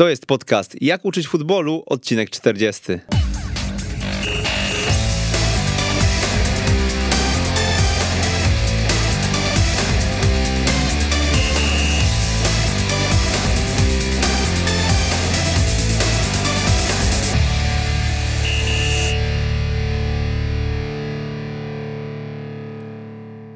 To jest podcast Jak uczyć futbolu, odcinek 40.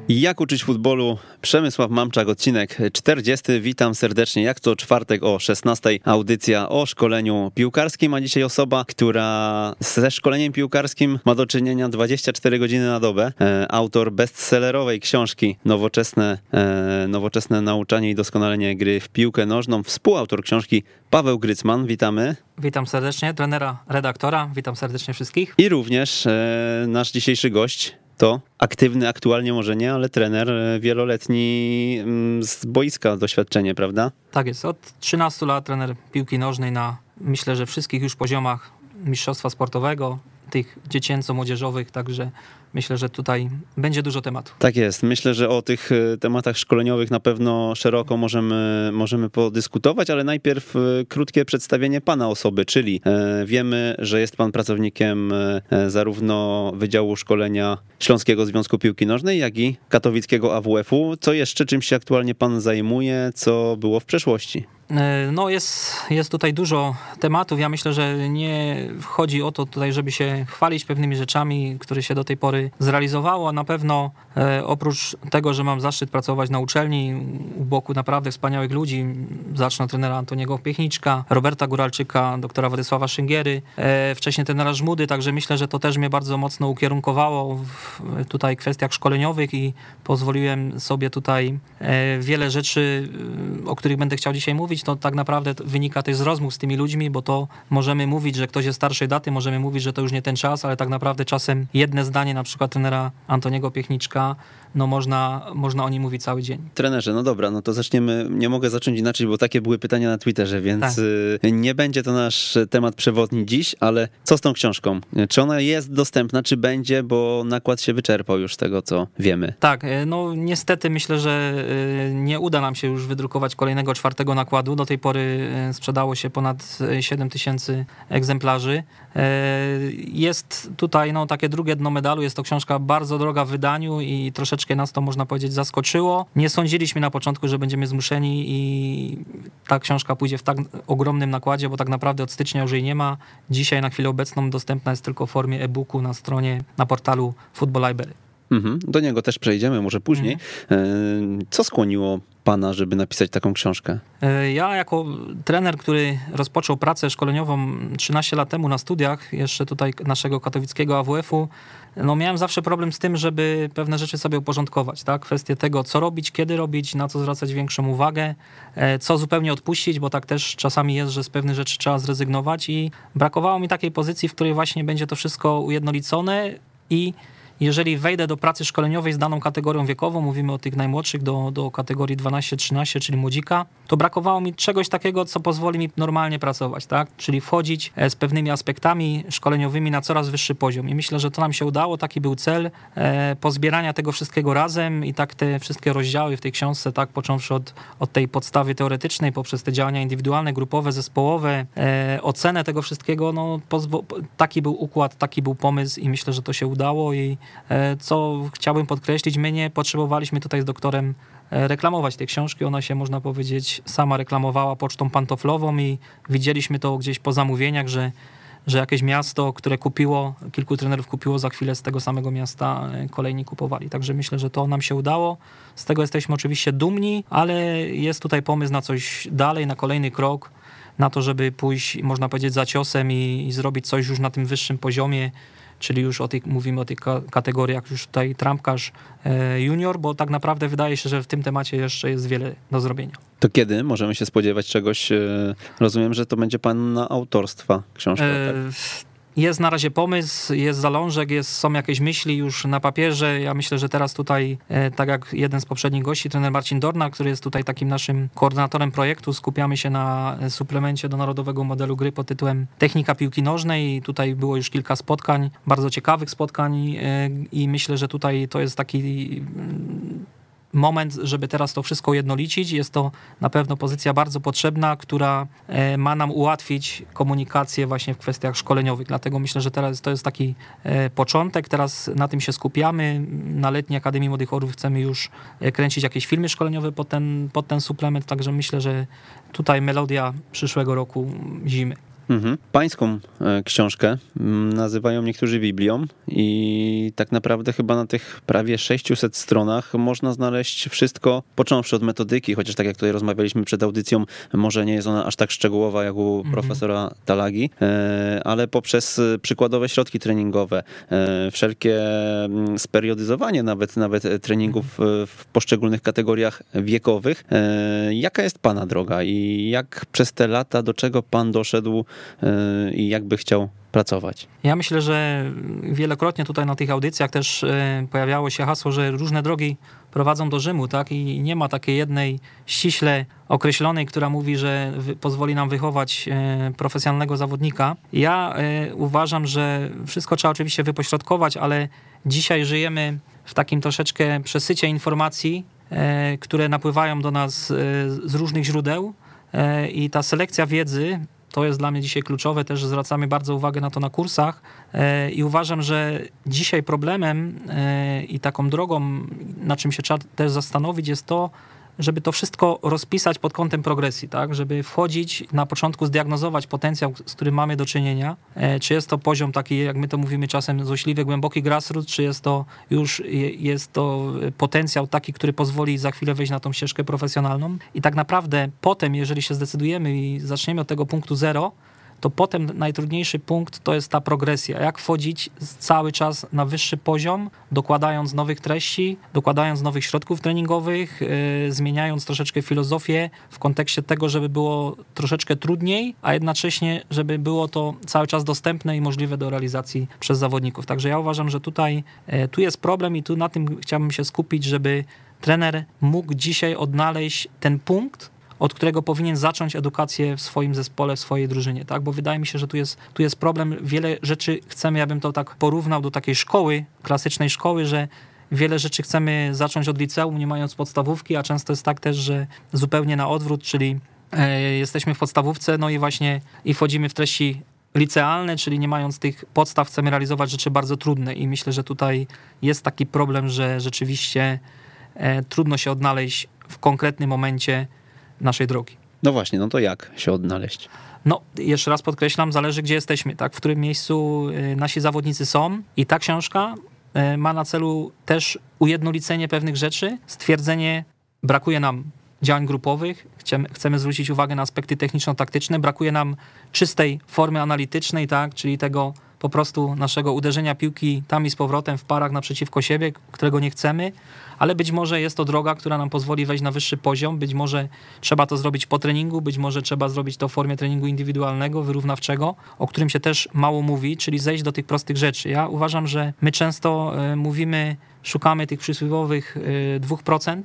Jak uczyć futbolu? Przemysław Mamczak, odcinek 40. Witam serdecznie. Jak to czwartek o 16. Audycja o szkoleniu piłkarskim, a dzisiaj osoba, która ze szkoleniem piłkarskim ma do czynienia 24 godziny na dobę. E, autor bestsellerowej książki Nowoczesne, e, nowoczesne nauczanie i doskonalenie gry w piłkę nożną. Współautor książki Paweł Grycman. Witamy. Witam serdecznie, trenera, redaktora. Witam serdecznie wszystkich. I również e, nasz dzisiejszy gość, to aktywny aktualnie może nie, ale trener e, wieloletni mm, z boiska doświadczenie, prawda? Tak jest. Od 13 lat trener piłki nożnej na myślę, że wszystkich już poziomach mistrzostwa sportowego, tych dziecięco-młodzieżowych, także myślę, że tutaj będzie dużo tematu. Tak jest. Myślę, że o tych e, tematach szkoleniowych na pewno szeroko możemy, możemy podyskutować, ale najpierw e, krótkie przedstawienie pana osoby, czyli e, wiemy, że jest pan pracownikiem zarówno Wydziału Szkolenia Śląskiego Związku Piłki Nożnej, jak i katowickiego AWF-u. Co jeszcze, czym się aktualnie pan zajmuje, co było w przeszłości? No jest, jest tutaj dużo tematów. Ja myślę, że nie chodzi o to tutaj, żeby się chwalić pewnymi rzeczami, które się do tej pory zrealizowało. Na pewno e, oprócz tego, że mam zaszczyt pracować na uczelni u boku naprawdę wspaniałych ludzi, zacznę od trenera Antoniego Piechniczka, Roberta Góralczyka, doktora Władysława Szyngiery, e, wcześniej trenera Żmudy, także myślę, że to też mnie bardzo mocno ukierunkowało w tutaj kwestiach szkoleniowych i pozwoliłem sobie tutaj e, wiele rzeczy, o których będę chciał dzisiaj mówić, to tak naprawdę wynika też z rozmów z tymi ludźmi, bo to możemy mówić, że ktoś jest starszej daty, możemy mówić, że to już nie ten czas, ale tak naprawdę czasem jedne zdanie na przykład trenera Antoniego Piechniczka, no można, można o nim mówić cały dzień. Trenerze, no dobra, no to zaczniemy, nie mogę zacząć inaczej, bo takie były pytania na Twitterze, więc tak. Y, nie będzie to nasz temat przewodni dziś, ale co z tą książką? Czy ona jest dostępna, czy będzie, bo nakład się wyczerpał już z tego, co wiemy? Tak, y, no niestety myślę, że y, nie uda nam się już wydrukować kolejnego czwartego nakładu. Do tej pory sprzedało się ponad 7 tysięcy egzemplarzy. Jest tutaj no, takie drugie dno medalu, jest to książka bardzo droga w wydaniu i troszeczkę nas to, można powiedzieć, zaskoczyło. Nie sądziliśmy na początku, że będziemy zmuszeni i ta książka pójdzie w tak ogromnym nakładzie, bo tak naprawdę od stycznia już jej nie ma. Dzisiaj na chwilę obecną dostępna jest tylko w formie e-booku na stronie, na portalu Football Library. Mhm, do niego też przejdziemy, może później. Mhm. E, co skłoniło pana, żeby napisać taką książkę? E, ja jako trener, który rozpoczął pracę szkoleniową 13 lat temu na studiach, jeszcze tutaj naszego katowickiego AWF-u, no miałem zawsze problem z tym, żeby pewne rzeczy sobie uporządkować, tak? Kwestie tego, co robić, kiedy robić, na co zwracać większą uwagę, e, co zupełnie odpuścić, bo tak też czasami jest, że z pewnych rzeczy trzeba zrezygnować i brakowało mi takiej pozycji, w której właśnie będzie to wszystko ujednolicone i jeżeli wejdę do pracy szkoleniowej z daną kategorią wiekową, mówimy o tych najmłodszych do, do kategorii 12-13, czyli młodzika, to brakowało mi czegoś takiego, co pozwoli mi normalnie pracować, tak? Czyli wchodzić e, z pewnymi aspektami szkoleniowymi na coraz wyższy poziom. I myślę, że to nam się udało, taki był cel e, pozbierania tego wszystkiego razem i tak te wszystkie rozdziały w tej książce, tak począwszy od, od tej podstawy teoretycznej, poprzez te działania indywidualne, grupowe, zespołowe, e, ocenę tego wszystkiego, no taki był układ, taki był pomysł i myślę, że to się udało i co chciałbym podkreślić, my nie potrzebowaliśmy tutaj z doktorem e, reklamować tej książki. Ona się, można powiedzieć, sama reklamowała pocztą pantoflową i widzieliśmy to gdzieś po zamówieniach, że, że jakieś miasto, które kupiło, kilku trenerów kupiło, za chwilę z tego samego miasta e, kolejni kupowali. Także myślę, że to nam się udało. Z tego jesteśmy oczywiście dumni, ale jest tutaj pomysł na coś dalej, na kolejny krok, na to, żeby pójść, można powiedzieć, za ciosem i, i zrobić coś już na tym wyższym poziomie, czyli już o tych, mówimy o tych kategoriach już tutaj trampkarz e, junior, bo tak naprawdę wydaje się, że w tym temacie jeszcze jest wiele do zrobienia. To kiedy możemy się spodziewać czegoś? E, rozumiem, że to będzie pan na autorstwa książka. E, tak? Jest na razie pomysł, jest zalążek, jest, są jakieś myśli już na papierze. Ja myślę, że teraz tutaj, e, tak jak jeden z poprzednich gości, trener Marcin Dorna, który jest tutaj takim naszym koordynatorem projektu, skupiamy się na suplemencie do narodowego modelu gry pod tytułem Technika piłki nożnej. Tutaj było już kilka spotkań, bardzo ciekawych spotkań e, i myślę, że tutaj to jest taki moment, żeby teraz to wszystko ujednolicić. Jest to na pewno pozycja bardzo potrzebna, która e, ma nam ułatwić komunikację właśnie w kwestiach szkoleniowych. Dlatego myślę, że teraz to jest taki e, początek. Teraz na tym się skupiamy. Na letniej Akademii Młodych Orłów chcemy już e, kręcić jakieś filmy szkoleniowe pod ten, pod ten suplement, także myślę, że tutaj melodia przyszłego roku zimy. Mhm. Pańską e, książkę mm, nazywają niektórzy Biblią i tak naprawdę chyba na tych prawie 600 stronach można znaleźć wszystko, począwszy od metodyki, chociaż tak jak tutaj rozmawialiśmy przed audycją, może nie jest ona aż tak szczegółowa jak u mhm. profesora Talagi, e, ale poprzez przykładowe środki treningowe, e, wszelkie mm, speriodyzowanie nawet, nawet treningów w poszczególnych kategoriach wiekowych. Jaka jest Pana droga i jak przez te lata, do czego Pan doszedł i jakby chciał pracować? Ja myślę, że wielokrotnie tutaj na tych audycjach też e, pojawiało się hasło, że różne drogi prowadzą do Rzymu, tak? I nie ma takiej jednej ściśle określonej, która mówi, że pozwoli nam wychować e, profesjonalnego zawodnika. Ja uważam, że wszystko trzeba oczywiście wypośrodkować, ale dzisiaj żyjemy w takim troszeczkę przesycie informacji, które napływają do nas z różnych źródeł. I ta selekcja wiedzy to jest dla mnie dzisiaj kluczowe, też zwracamy bardzo uwagę na to na kursach e, i uważam, że dzisiaj problemem e, i taką drogą, na czym się trzeba też zastanowić, jest to, żeby to wszystko rozpisać pod kątem progresji, tak? Żeby wchodzić na początku, zdiagnozować potencjał, z którym mamy do czynienia. E, czy jest to poziom taki, jak my to mówimy czasem, złośliwy, głęboki grassroots, czy jest to już jest to potencjał taki, który pozwoli za chwilę wejść na tą ścieżkę profesjonalną. I tak naprawdę potem, jeżeli się zdecydujemy i zaczniemy od tego punktu zero, to potem najtrudniejszy punkt to jest ta progresja. Jak wchodzić cały czas na wyższy poziom, dokładając nowych treści, dokładając nowych środków treningowych, yy, zmieniając troszeczkę filozofię w kontekście tego, żeby było troszeczkę trudniej, a jednocześnie, żeby było to cały czas dostępne i możliwe do realizacji przez zawodników. Także ja uważam, że tutaj yy, tu jest problem i tu na tym chciałbym się skupić, żeby trener mógł dzisiaj odnaleźć ten punkt, od którego powinien zacząć edukację w swoim zespole, w swojej drużynie, tak? Bo wydaje mi się, że tu jest, tu jest problem. Wiele rzeczy chcemy, ja bym to tak porównał do takiej szkoły, klasycznej szkoły, że wiele rzeczy chcemy zacząć od liceum, nie mając podstawówki, a często jest tak też, że zupełnie na odwrót, czyli e, jesteśmy w podstawówce, no i właśnie i wchodzimy w treści licealne, czyli nie mając tych podstaw chcemy realizować rzeczy bardzo trudne i myślę, że tutaj jest taki problem, że rzeczywiście e, trudno się odnaleźć w konkretnym momencie naszej drogi. No właśnie, no to jak się odnaleźć? No, jeszcze raz podkreślam, zależy gdzie jesteśmy, tak, w którym miejscu y, nasi zawodnicy są. I ta książka y, ma na celu też ujednolicenie pewnych rzeczy, stwierdzenie, brakuje nam działań grupowych, chcemy, chcemy zwrócić uwagę na aspekty techniczno-taktyczne, brakuje nam czystej formy analitycznej, tak, czyli tego po prostu naszego uderzenia piłki tam i z powrotem w parach naprzeciwko siebie, którego nie chcemy, ale być może jest to droga, która nam pozwoli wejść na wyższy poziom, być może trzeba to zrobić po treningu, być może trzeba zrobić to w formie treningu indywidualnego, wyrównawczego, o którym się też mało mówi, czyli zejść do tych prostych rzeczy. Ja uważam, że my często e, mówimy, szukamy tych przysłowiowych 2%, e,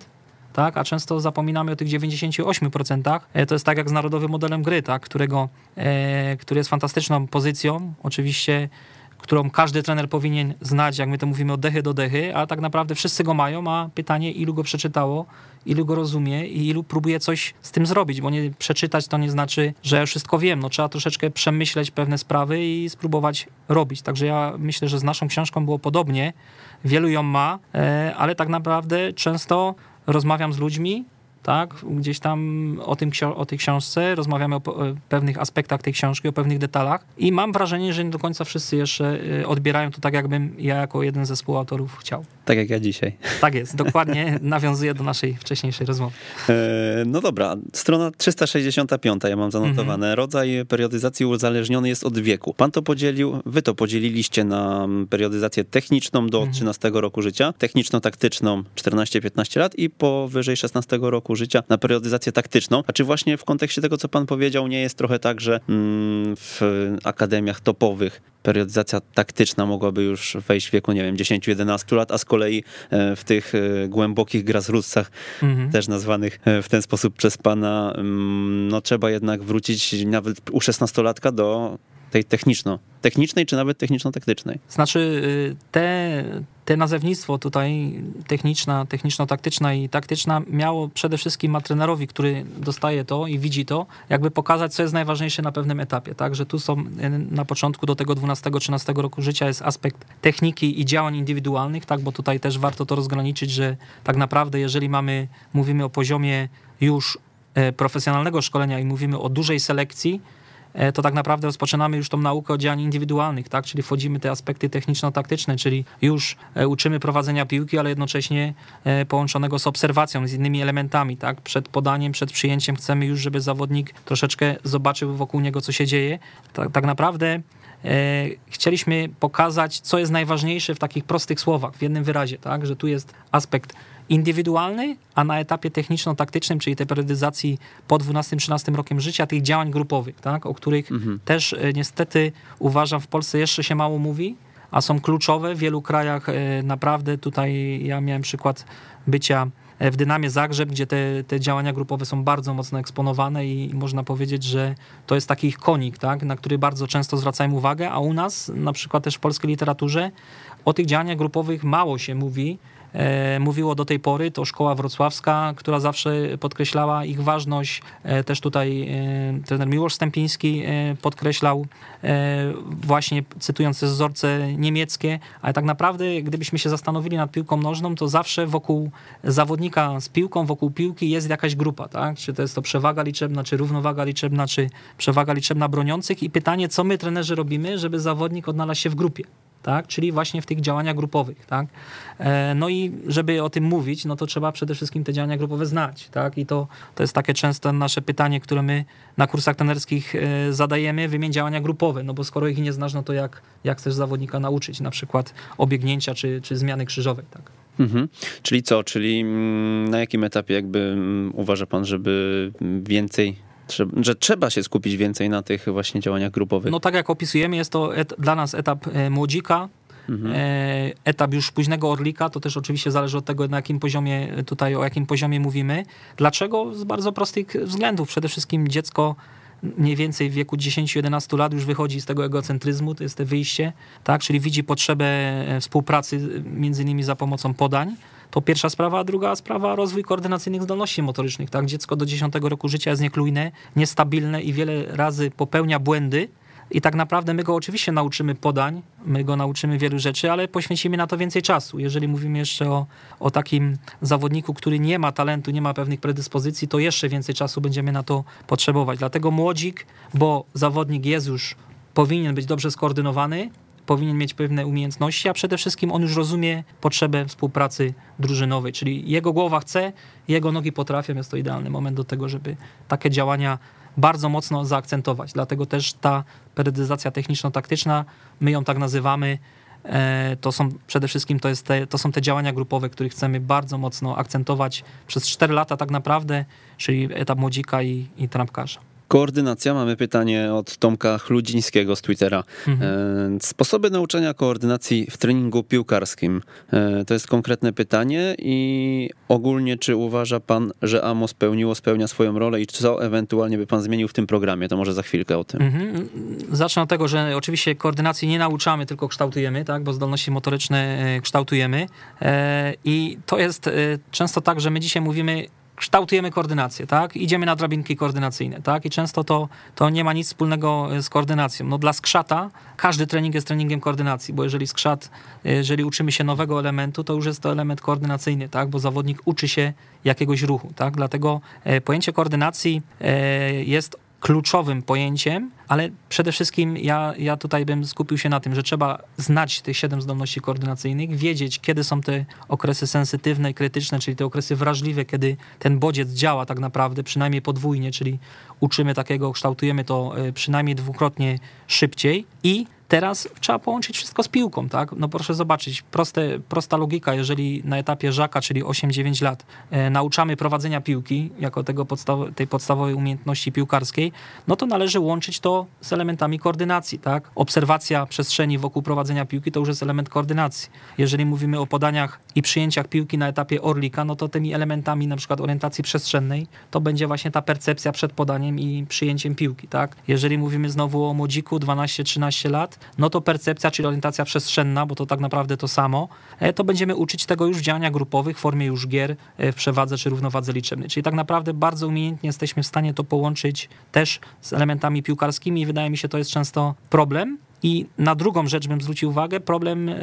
tak? a często zapominamy o tych 98%. E, to jest tak jak z narodowym modelem gry, tak? Którego, e, który jest fantastyczną pozycją, oczywiście którą każdy trener powinien znać, jak my to mówimy, od dechy do dechy, a tak naprawdę wszyscy go mają, a pytanie, ilu go przeczytało, ilu go rozumie i ilu próbuje coś z tym zrobić, bo nie przeczytać to nie znaczy, że ja wszystko wiem. No, trzeba troszeczkę przemyśleć pewne sprawy i spróbować robić. Także ja myślę, że z naszą książką było podobnie. Wielu ją ma, e, ale tak naprawdę często rozmawiam z ludźmi, tak, gdzieś tam o, tym, o tej książce, rozmawiamy o, o, pewnych aspektach tej książki, o pewnych detalach i mam wrażenie, że nie do końca wszyscy jeszcze y, odbierają to tak, jakbym ja jako jeden ze współautorów chciał. Tak jak ja dzisiaj. Tak jest, dokładnie nawiązuje do naszej wcześniejszej rozmowy. E, no dobra, strona 365, ja mam zanotowane. Mhm. Rodzaj periodyzacji uzależniony jest od wieku. Pan to podzielił, wy to podzieliliście na periodyzację techniczną do mhm. 13 roku życia, techniczno-taktyczną 14-15 lat i powyżej 16 roku życia na periodyzację taktyczną. A czy właśnie w kontekście tego, co pan powiedział, nie jest trochę tak, że mm, w akademiach topowych periodyzacja taktyczna mogłaby już wejść w wieku, nie wiem, 10-11 lat, a z kolei e, w tych e, głębokich grassrootsach, mhm. też nazwanych e, w ten sposób przez pana, mm, no trzeba jednak wrócić nawet u 16-latka do tej techniczno technicznej, czy nawet techniczno-taktycznej? Znaczy, y, te, te nazewnictwo tutaj techniczna, techniczno-taktyczna i taktyczna miało przede wszystkim ma trenerowi, który dostaje to i widzi to, jakby pokazać, co jest najważniejsze na pewnym etapie, tak, że tu są y, na początku do tego 12-13 roku życia jest aspekt techniki i działań indywidualnych, tak, bo tutaj też warto to rozgraniczyć, że tak naprawdę jeżeli mamy, mówimy o poziomie już e, profesjonalnego szkolenia i mówimy o dużej selekcji, to tak naprawdę rozpoczynamy już tą naukę o działań indywidualnych, tak? Czyli wchodzimy te aspekty techniczno-taktyczne, czyli już e, uczymy prowadzenia piłki, ale jednocześnie e, połączonego z obserwacją, z innymi elementami, tak? Przed podaniem, przed przyjęciem chcemy już, żeby zawodnik troszeczkę zobaczył wokół niego, co się dzieje. Tak, tak naprawdę chcieliśmy pokazać, co jest najważniejsze w takich prostych słowach, w jednym wyrazie, tak? Że tu jest aspekt indywidualny, a na etapie techniczno-taktycznym, czyli tej periodyzacji po 12-13 rokiem życia, tych działań grupowych, tak, o których mhm. też e, niestety uważam w Polsce jeszcze się mało mówi, a są kluczowe. W wielu krajach e, naprawdę tutaj ja miałem przykład bycia e, w Dynamie Zagrzeb, gdzie te, te działania grupowe są bardzo mocno eksponowane i można powiedzieć, że to jest taki ich konik, tak, na który bardzo często zwracają uwagę, a u nas, na przykład też w polskiej literaturze, o tych działaniach grupowych mało się mówi, mówiło do tej pory, to szkoła wrocławska, która zawsze podkreślała ich ważność. E, też tutaj e, trener Miłosz Stępiński podkreślał właśnie cytując te wzorce niemieckie, ale tak naprawdę gdybyśmy się zastanowili nad piłką nożną, to zawsze wokół zawodnika z piłką, wokół piłki jest jakaś grupa, tak? Czy to jest to przewaga liczebna, czy równowaga liczebna, czy przewaga liczebna broniących i pytanie, co my trenerzy robimy, żeby zawodnik odnalazł się w grupie tak? czyli właśnie w tych działaniach grupowych. Tak? E, no i żeby o tym mówić, no to trzeba przede wszystkim te działania grupowe znać. Tak? I to, to jest takie często nasze pytanie, które my na kursach trenerskich e, zadajemy, wymień działania grupowe, no bo skoro ich nie znasz, no to jak, jak chcesz zawodnika nauczyć, na przykład obiegnięcia czy, czy zmiany krzyżowej. Tak? Mhm. Czyli co? Czyli mm, na jakim etapie jakby mm, uważa pan, żeby więcej że trzeba się skupić więcej na tych właśnie działaniach grupowych. No tak jak opisujemy, jest to et, dla nas etap e, młodzika, mhm. E, etap już późnego orlika, to też oczywiście zależy od tego, na jakim poziomie tutaj, o jakim poziomie mówimy. Dlaczego? Z bardzo prostych względów. Przede wszystkim dziecko mniej więcej w wieku 10-11 lat już wychodzi z tego egocentryzmu, to jest to wyjście, tak, czyli widzi potrzebę e, współpracy między innymi za pomocą podań. To pierwsza sprawa, a druga sprawa rozwój koordynacyjnych zdolności motorycznych. Tak? Dziecko do 10 roku życia jest nieklujne, niestabilne i wiele razy popełnia błędy, i tak naprawdę my go oczywiście nauczymy podań, my go nauczymy wielu rzeczy, ale poświęcimy na to więcej czasu. Jeżeli mówimy jeszcze o, o takim zawodniku, który nie ma talentu, nie ma pewnych predyspozycji, to jeszcze więcej czasu będziemy na to potrzebować. Dlatego młodzik, bo zawodnik jest już, powinien być dobrze skoordynowany, powinien mieć pewne umiejętności, a przede wszystkim on już rozumie potrzebę współpracy drużynowej, czyli jego głowa chce, jego nogi potrafią, jest to idealny moment do tego, żeby takie działania bardzo mocno zaakcentować. Dlatego też ta periodyzacja techniczno-taktyczna, my ją tak nazywamy, e, to są przede wszystkim to, jest te, to są te działania grupowe, które chcemy bardzo mocno akcentować przez 4 lata tak naprawdę, czyli etap młodzika i, i trampkarza. Koordynacja, mamy pytanie od Tomka Chludzińskiego z Twittera. Mhm. E, sposoby nauczania koordynacji w treningu piłkarskim. E, to jest konkretne pytanie i ogólnie czy uważa pan, że AMO spełniło, spełnia swoją rolę i co ewentualnie by pan zmienił w tym programie? To może za chwilkę o tym. Mhm. Zacznę od tego, że oczywiście koordynacji nie nauczamy, tylko kształtujemy, tak? bo zdolności motoryczne e, kształtujemy i to jest często tak, że my dzisiaj mówimy kształtujemy koordynację, tak? Idziemy na drabinki koordynacyjne, tak? I często to, to nie ma nic wspólnego e, z koordynacją. No dla skrzata każdy trening jest treningiem koordynacji, bo jeżeli skrzat, e, jeżeli uczymy się nowego elementu, to już jest to element koordynacyjny, tak? Bo zawodnik uczy się jakiegoś ruchu, tak? Dlatego e, pojęcie koordynacji jest kluczowym pojęciem, ale przede wszystkim ja, ja tutaj bym skupił się na tym, że trzeba znać tych siedem zdolności koordynacyjnych, wiedzieć, kiedy są te okresy sensytywne i krytyczne, czyli te okresy wrażliwe, kiedy ten bodziec działa tak naprawdę, przynajmniej podwójnie, czyli uczymy takiego, kształtujemy to e, przynajmniej dwukrotnie szybciej i Teraz trzeba połączyć wszystko z piłką, tak? No proszę zobaczyć, proste, prosta logika, jeżeli na etapie żaka, czyli 8-9 lat, e, nauczamy prowadzenia piłki, jako tego podstaw tej podstawowej umiejętności piłkarskiej, no to należy łączyć to z elementami koordynacji, tak? Obserwacja przestrzeni wokół prowadzenia piłki to już jest element koordynacji. Jeżeli mówimy o podaniach i przyjęciach piłki na etapie orlika, no to tymi elementami na przykład orientacji przestrzennej to będzie właśnie ta percepcja przed podaniem i przyjęciem piłki, tak? Jeżeli mówimy znowu o młodziku 12-13 lat, no to percepcja, czyli orientacja przestrzenna, bo to tak naprawdę to samo, e, to będziemy uczyć tego już w działaniach grupowych w formie już gier e, w przewadze czy równowadze liczebnej. Czyli tak naprawdę bardzo umiejętnie jesteśmy w stanie to połączyć też z elementami piłkarskimi i wydaje mi się to jest często problem. I na drugą rzecz bym zwrócił uwagę, problem e,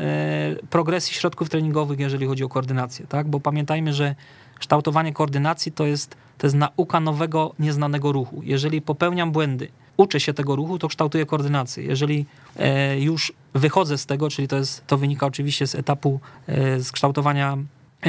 progresji środków treningowych, jeżeli chodzi o koordynację, tak? Bo pamiętajmy, że kształtowanie koordynacji to jest, to jest nauka nowego, nieznanego ruchu. Jeżeli popełniam błędy, uczę się tego ruchu, to kształtuję koordynację. Jeżeli e, już wychodzę z tego, czyli to, jest, to wynika oczywiście z etapu e, z kształtowania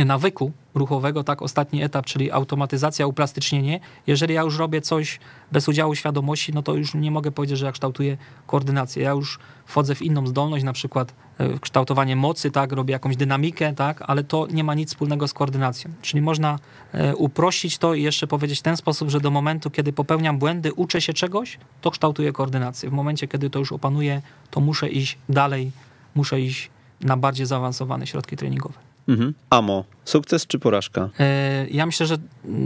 nawyku ruchowego, tak, ostatni etap, czyli automatyzacja, uplastycznienie. Jeżeli ja już robię coś bez udziału świadomości, no to już nie mogę powiedzieć, że ja kształtuję koordynację. Ja już wchodzę w inną zdolność, na przykład e, kształtowanie mocy, tak, robię jakąś dynamikę, tak, ale to nie ma nic wspólnego z koordynacją. Czyli można e, uprościć to i jeszcze powiedzieć w ten sposób, że do momentu, kiedy popełniam błędy, uczę się czegoś, to kształtuję koordynację. W momencie, kiedy to już opanuję, to muszę iść dalej, muszę iść na bardziej zaawansowane środki treningowe. Mhm. Amo, sukces czy porażka? E, ja myślę, że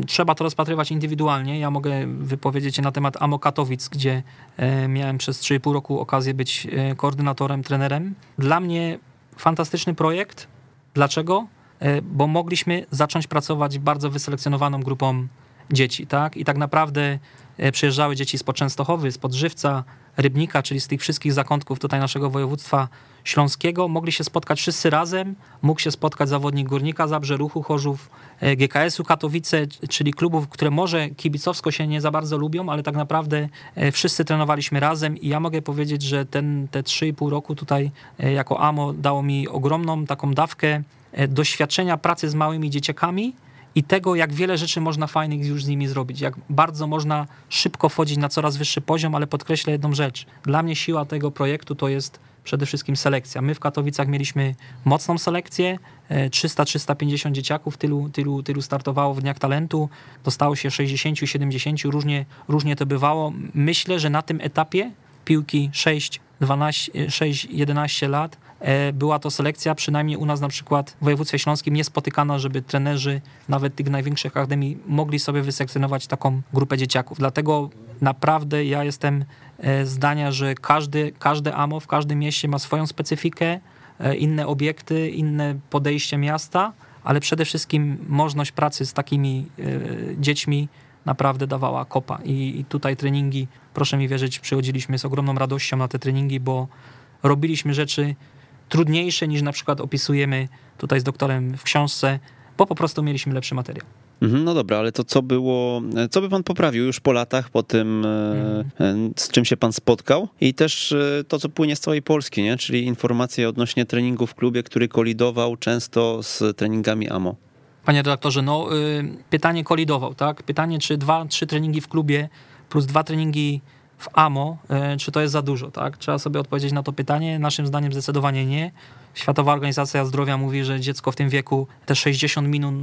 trzeba to rozpatrywać indywidualnie. Ja mogę wypowiedzieć się na temat Amo Katowic, gdzie e, miałem przez 3,5 roku okazję być e, koordynatorem, trenerem. Dla mnie fantastyczny projekt. Dlaczego? Bo mogliśmy zacząć pracować bardzo wyselekcjonowaną grupą dzieci, tak? I tak naprawdę przyjeżdżały dzieci z Poczęstochowy, z Podżywca, Rybnika, czyli z tych wszystkich zakątków tutaj naszego województwa śląskiego. Mogli się spotkać wszyscy razem. Mógł się spotkać zawodnik Górnika Zabrze, Ruchu Chorzów, e, GKS-u Katowice, czyli klubów, które może kibicowsko się nie za bardzo lubią, ale tak naprawdę e, wszyscy trenowaliśmy razem i ja mogę powiedzieć, że ten, te 3,5 roku tutaj e, jako AMO dało mi ogromną taką dawkę doświadczenia pracy z małymi dzieciakami, i tego, jak wiele rzeczy można fajnych już z nimi zrobić, jak bardzo można szybko wchodzić na coraz wyższy poziom, ale podkreślę jedną rzecz. Dla mnie siła tego projektu to jest przede wszystkim selekcja. My w Katowicach mieliśmy mocną selekcję, 300-350 e, dzieciaków, tylu, tylu, tylu startowało w Dniach Talentu, dostało się 60-70, różnie, różnie to bywało. Myślę, że na tym etapie piłki 6, 12, 6, 11 lat E, była to selekcja, przynajmniej u nas na przykład w województwie śląskim niespotykana, żeby trenerzy nawet tych największych akademii mogli sobie wyselekcjonować taką grupę dzieciaków. Dlatego naprawdę ja jestem e, zdania, że każdy, każde AMO w każdym mieście ma swoją specyfikę, e, inne obiekty, inne podejście miasta, ale przede wszystkim możliwość pracy z takimi dziećmi naprawdę dawała kopa. I, I tutaj treningi, proszę mi wierzyć, przychodziliśmy z ogromną radością na te treningi, bo robiliśmy rzeczy, trudniejsze niż na przykład opisujemy tutaj z doktorem w książce, bo po prostu mieliśmy lepszy materiał. Mhm, no dobra, ale to co było, co by pan poprawił już po latach, po tym, mhm. z czym się pan spotkał i też e, to, co płynie z całej Polski, nie? czyli informacje odnośnie treningu w klubie, który kolidował często z treningami AMO. Panie redaktorze, no y, pytanie kolidował, tak? Pytanie, czy dwa, trzy treningi w klubie plus dwa treningi w AMO, e, czy to jest za dużo, tak? Trzeba sobie odpowiedzieć na to pytanie. Naszym zdaniem zdecydowanie nie. Światowa Organizacja Zdrowia mówi, że dziecko w tym wieku te 60 minut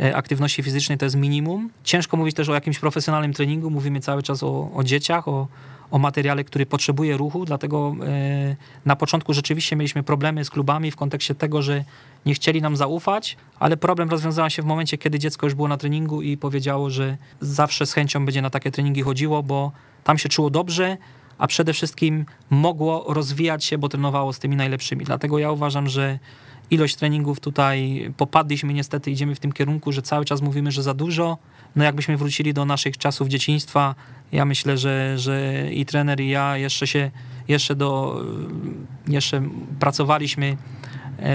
e, aktywności fizycznej to jest minimum. Ciężko mówić też o jakimś profesjonalnym treningu. Mówimy cały czas o, o dzieciach, o, o materiale, który potrzebuje ruchu, dlatego e, na początku rzeczywiście mieliśmy problemy z klubami w kontekście tego, że nie chcieli nam zaufać, ale problem rozwiązał się w momencie, kiedy dziecko już było na treningu i powiedziało, że zawsze z chęcią będzie na takie treningi chodziło, bo tam się czuło dobrze, a przede wszystkim mogło rozwijać się, bo trenowało z tymi najlepszymi. Dlatego ja uważam, że ilość treningów tutaj popadliśmy niestety, idziemy w tym kierunku, że cały czas mówimy, że za dużo. No jakbyśmy wrócili do naszych czasów dzieciństwa, ja myślę, że, że i trener i ja jeszcze się, jeszcze do, jeszcze pracowaliśmy,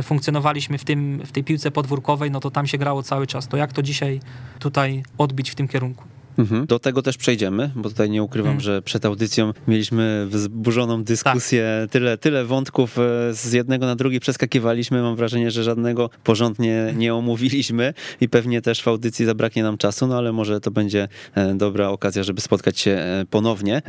funkcjonowaliśmy w, tym, w tej piłce podwórkowej, no to tam się grało cały czas. To jak to dzisiaj tutaj odbić w tym kierunku? Mhm. Do tego też przejdziemy, bo tutaj nie ukrywam, mhm. że przed audycją mieliśmy wzburzoną dyskusję, tak. tyle, tyle wątków e, z jednego na drugi przeskakiwaliśmy. Mam wrażenie, że żadnego porządnie nie omówiliśmy i pewnie też w audycji zabraknie nam czasu, no ale może to będzie e, dobra okazja, żeby spotkać się e, ponownie.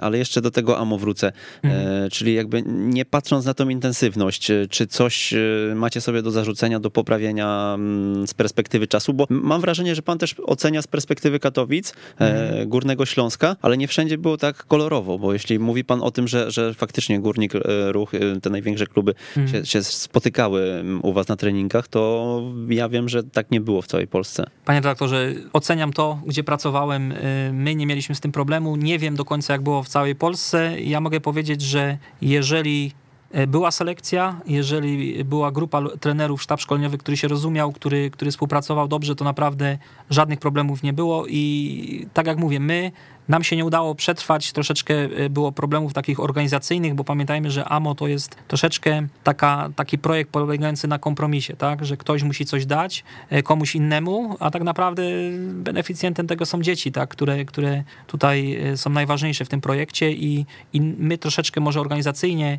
Ale jeszcze do tego AMO wrócę, mhm. czyli jakby nie patrząc na tą intensywność, czy coś macie sobie do zarzucenia, do poprawienia mm, z perspektywy czasu, bo mam wrażenie, że pan też ocenia z perspektywy Katowic, mhm. Górnego Śląska, ale nie wszędzie było tak kolorowo, bo jeśli mówi pan o tym, że, że faktycznie Górnik, Ruch, te największe kluby mhm. się, się spotykały mm, u was na treningach, to ja wiem, że tak nie było w całej Polsce. Panie redaktorze, oceniam to, gdzie pracowałem. My nie mieliśmy z tym problemu. Nie wiem do końca, jak było w całej Polsce. Ja mogę powiedzieć, że jeżeli E, była selekcja, jeżeli była grupa trenerów, sztab szkoleniowy, który się rozumiał, który, który współpracował dobrze, to naprawdę żadnych problemów nie było i tak jak mówię, my nam się nie udało przetrwać, troszeczkę e, było problemów takich organizacyjnych, bo pamiętajmy, że AMO to jest troszeczkę taka, taki projekt polegający na kompromisie, tak? że ktoś musi coś dać e, komuś innemu, a tak naprawdę beneficjentem tego są dzieci, tak? które, które tutaj są najważniejsze w tym projekcie i, i my troszeczkę może organizacyjnie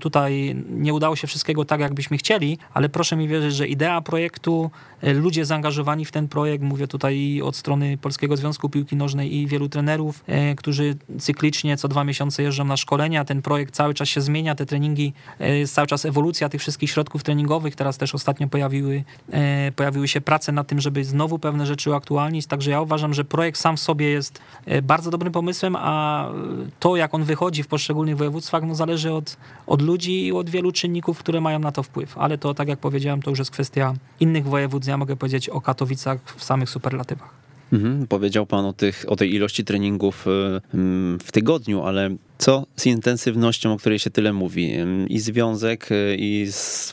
tutaj nie udało się wszystkiego tak, jakbyśmy chcieli, ale proszę mi wierzyć, że idea projektu, e, ludzie zaangażowani w ten projekt, mówię tutaj od strony Polskiego Związku Piłki Nożnej i wielu trenerów, e, którzy cyklicznie co dwa miesiące jeżdżą na szkolenia, ten projekt cały czas się zmienia, te treningi, e, jest cały czas ewolucja tych wszystkich środków treningowych, teraz też ostatnio pojawiły, pojawiły się prace nad tym, żeby znowu pewne rzeczy uaktualnić, także ja uważam, że projekt sam w sobie jest bardzo dobrym pomysłem, a to jak on wychodzi w poszczególnych województwach, no zależy od, od ludzi i od wielu czynników, które mają na to wpływ. Ale to, tak jak powiedziałem, to już jest kwestia innych województw. Ja mogę powiedzieć o Katowicach w samych superlatywach. Mhm, powiedział Pan o, tych, o tej ilości treningów y, mm, w tygodniu, ale co z intensywnością, o której się tyle mówi? I związek, y, i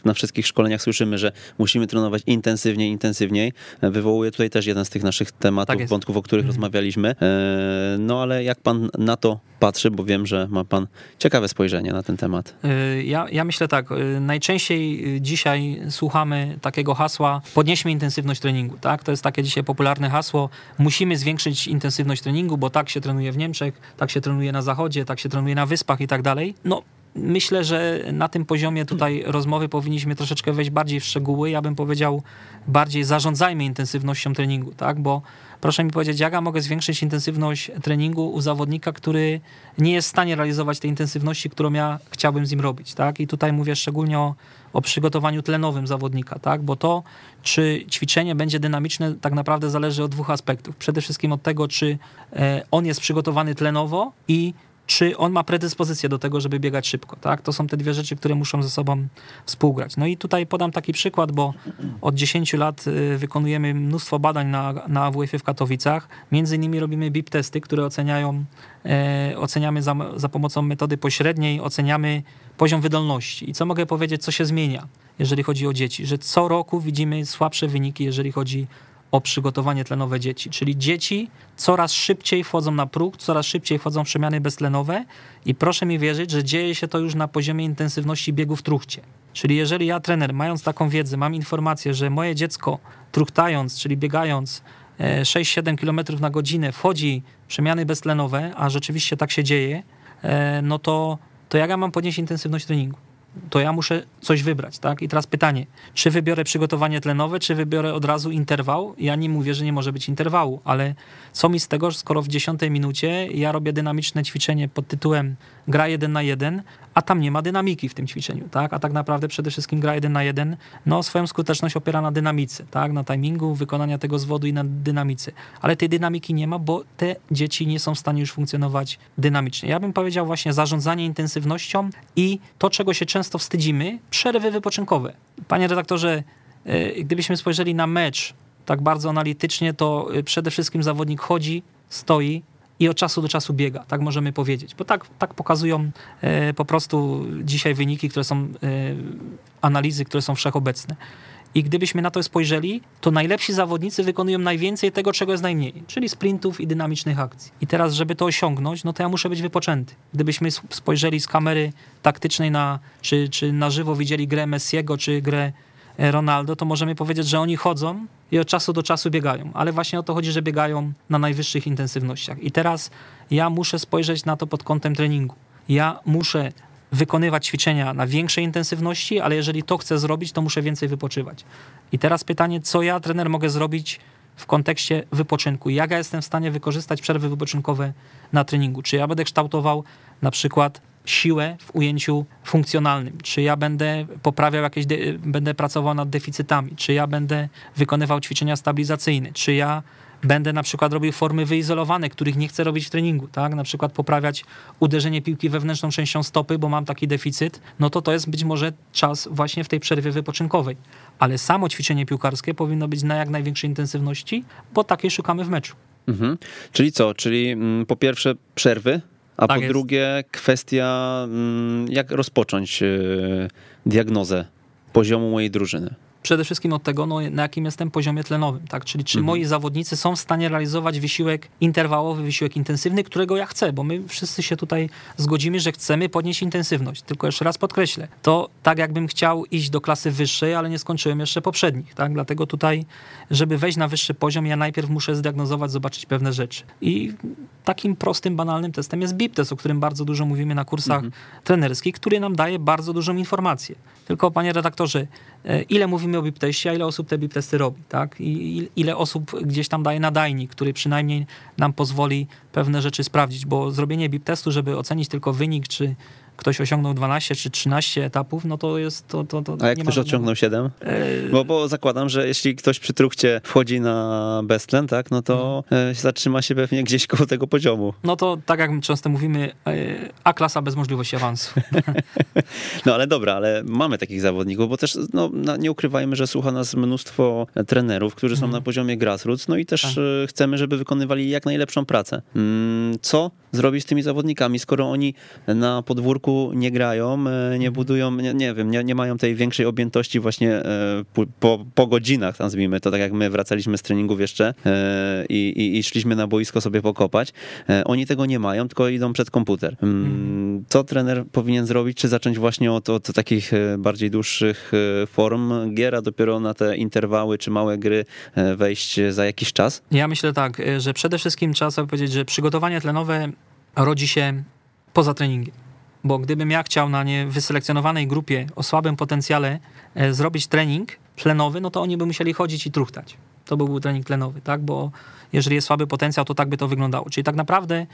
na wszystkich szkoleniach słyszymy, że musimy trenować intensywniej, intensywniej. Wywołuje tutaj też jeden z tych naszych tematów, tak wątków, o których mhm. rozmawialiśmy. E, no ale jak pan na to patrzy, bo wiem, że ma pan ciekawe spojrzenie na ten temat. E, ja, ja myślę tak, e, najczęściej dzisiaj słuchamy takiego hasła podnieśmy intensywność treningu, tak? To jest takie dzisiaj popularne hasło, musimy zwiększyć intensywność treningu, bo tak się trenuje w Niemczech, tak się trenuje na zachodzie, tak się trenuje na wyspach i tak dalej. No, myślę, że na tym poziomie tutaj rozmowy powinniśmy troszeczkę wejść bardziej w szczegóły. Ja bym powiedział bardziej zarządzajmy intensywnością treningu, tak? Bo proszę mi powiedzieć, jak ja mogę zwiększyć intensywność treningu u zawodnika, który nie jest w stanie realizować tej intensywności, którą ja chciałbym z nim robić, tak? I tutaj mówię szczególnie o, o przygotowaniu tlenowym zawodnika, tak? Bo to, czy ćwiczenie będzie dynamiczne, tak naprawdę zależy od dwóch aspektów. Przede wszystkim od tego, czy e, on jest przygotowany tlenowo i czy on ma predyspozycję do tego, żeby biegać szybko. Tak? To są te dwie rzeczy, które muszą ze sobą współgrać. No i tutaj podam taki przykład, bo od 10 lat y, wykonujemy mnóstwo badań na, na awf w Katowicach. Między innymi robimy BIP testy, które oceniają, e, oceniamy za, za pomocą metody pośredniej, oceniamy poziom wydolności. I co mogę powiedzieć, co się zmienia, jeżeli chodzi o dzieci? Że co roku widzimy słabsze wyniki, jeżeli chodzi o przygotowanie tlenowe dzieci. Czyli dzieci coraz szybciej wchodzą na próg, coraz szybciej wchodzą w przemiany beztlenowe i proszę mi wierzyć, że dzieje się to już na poziomie intensywności biegu w truchcie. Czyli jeżeli ja, trener, mając taką wiedzę, mam informację, że moje dziecko truchtając, czyli biegając 6-7 e, km na godzinę wchodzi przemiany beztlenowe, a rzeczywiście tak się dzieje, e, no to, to jak ja mam podnieść intensywność treningu? To ja muszę coś wybrać, tak? I teraz pytanie, czy wybiorę przygotowanie tlenowe, czy wybiorę od razu interwał? Ja nie mówię, że nie może być interwału, ale co mi z tego, skoro w dziesiątej minucie ja robię dynamiczne ćwiczenie pod tytułem gra jeden na jeden, a tam nie ma dynamiki w tym ćwiczeniu, tak? A tak naprawdę przede wszystkim gra jeden na jeden, no swoją skuteczność opiera na dynamice, tak? Na timingu, wykonania tego zwodu i na dynamice. Ale tej dynamiki nie ma, bo te dzieci nie są w stanie już funkcjonować dynamicznie. Ja bym powiedział właśnie zarządzanie intensywnością i to, czego się często wstydzimy, przerwy wypoczynkowe. Panie redaktorze, e, gdybyśmy spojrzeli na mecz tak bardzo analitycznie, to e, przede wszystkim zawodnik chodzi, stoi, i od czasu do czasu biega, tak możemy powiedzieć. Bo tak, tak pokazują e, po prostu dzisiaj wyniki, które są, analizy, które są wszechobecne. I gdybyśmy na to spojrzeli, to najlepsi zawodnicy wykonują najwięcej tego, czego jest najmniej, czyli sprintów i dynamicznych akcji. I teraz, żeby to osiągnąć, no to ja muszę być wypoczęty. Gdybyśmy spojrzeli z kamery taktycznej na, czy, czy na żywo widzieli grę Messiego, czy grę Ronaldo, to możemy powiedzieć, że oni chodzą i od czasu do czasu biegają, ale właśnie o to chodzi, że biegają na najwyższych intensywnościach. I teraz ja muszę spojrzeć na to pod kątem treningu. Ja muszę wykonywać ćwiczenia na większej intensywności, ale jeżeli to chcę zrobić, to muszę więcej wypoczywać. I teraz pytanie, co ja, trener, mogę zrobić w kontekście wypoczynku? Jak ja jestem w stanie wykorzystać przerwy wypoczynkowe na treningu? Czy ja będę kształtował na przykład siłę w ujęciu funkcjonalnym? Czy ja będę poprawiał jakieś, będę pracował nad deficytami? Czy ja będę wykonywał ćwiczenia stabilizacyjne? Czy ja będę na przykład robił formy wyizolowane, których nie chcę robić w treningu, tak? Na przykład poprawiać uderzenie piłki wewnętrzną częścią stopy, bo mam taki deficyt, no to to jest być może czas właśnie w tej przerwie wypoczynkowej. Ale samo ćwiczenie piłkarskie powinno być na jak największej intensywności, bo takiej szukamy w meczu. Mhm. Czyli co? Czyli mm, po pierwsze przerwy, a tak po jest. drugie kwestia mm, jak rozpocząć y, diagnozę poziomu mojej drużyny przede wszystkim od tego, no, na jakim jestem poziomie tlenowym, tak? Czyli czy mhm. moi zawodnicy są w stanie realizować wysiłek interwałowy, wysiłek intensywny, którego ja chcę, bo my wszyscy się tutaj zgodzimy, że chcemy podnieść intensywność. Tylko jeszcze raz podkreślę, to tak jakbym chciał iść do klasy wyższej, ale nie skończyłem jeszcze poprzednich, tak? Dlatego tutaj, żeby wejść na wyższy poziom, ja najpierw muszę zdiagnozować, zobaczyć pewne rzeczy. I takim prostym, banalnym testem jest BIP test, o którym bardzo dużo mówimy na kursach mhm. trenerskich, który nam daje bardzo dużą informację. Tylko, panie redaktorze, e, ile mówimy o BIP teście, a ile osób te BIP testy robi, tak? I ile osób gdzieś tam daje nadajnik, który przynajmniej nam pozwoli pewne rzeczy sprawdzić, bo zrobienie BIP testu, żeby ocenić tylko wynik, czy ktoś osiągnął 12 czy 13 etapów, no to jest to. to, to A jak ktoś osiągnął 7? E... Bo, bo zakładam, że jeśli ktoś przy trukcie wchodzi na Bestlen, tak, no to hmm. zatrzyma się pewnie gdzieś koło tego poziomu. No to tak jak często mówimy, e, A klasa bez możliwości awansu. no ale dobra, ale mamy takich zawodników, bo też no, nie ukrywajmy, że słucha nas mnóstwo trenerów, którzy są hmm. na poziomie grassroots, no i też tak. chcemy, żeby wykonywali jak najlepszą pracę. Mm, co zrobić z tymi zawodnikami, skoro oni na podwórku nie grają, e, nie mhm. budują, nie, nie wiem, nie, nie, mają tej większej objętości właśnie e, po, po godzinach, nazwijmy to, tak jak my wracaliśmy z treningów jeszcze e, i, i, i szliśmy na boisko sobie pokopać. Oni tego nie mają, tylko idą przed komputer. Mm, mhm. Co trener powinien zrobić? Czy zacząć właśnie od, od takich bardziej dłuższych form gier, a dopiero na te interwały czy małe gry wejść za jakiś czas? Ja myślę tak, że przede wszystkim trzeba sobie powiedzieć, że przygotowanie tlenowe rodzi się poza treningiem bo gdybym ja chciał na nie wyselekcjonowanej grupie o słabym potencjale e, zrobić trening tlenowy, no to oni by musieli chodzić i truchtać. To by był trening tlenowy, tak? Bo jeżeli jest słaby potencjał, to tak by to wyglądało. Czyli tak naprawdę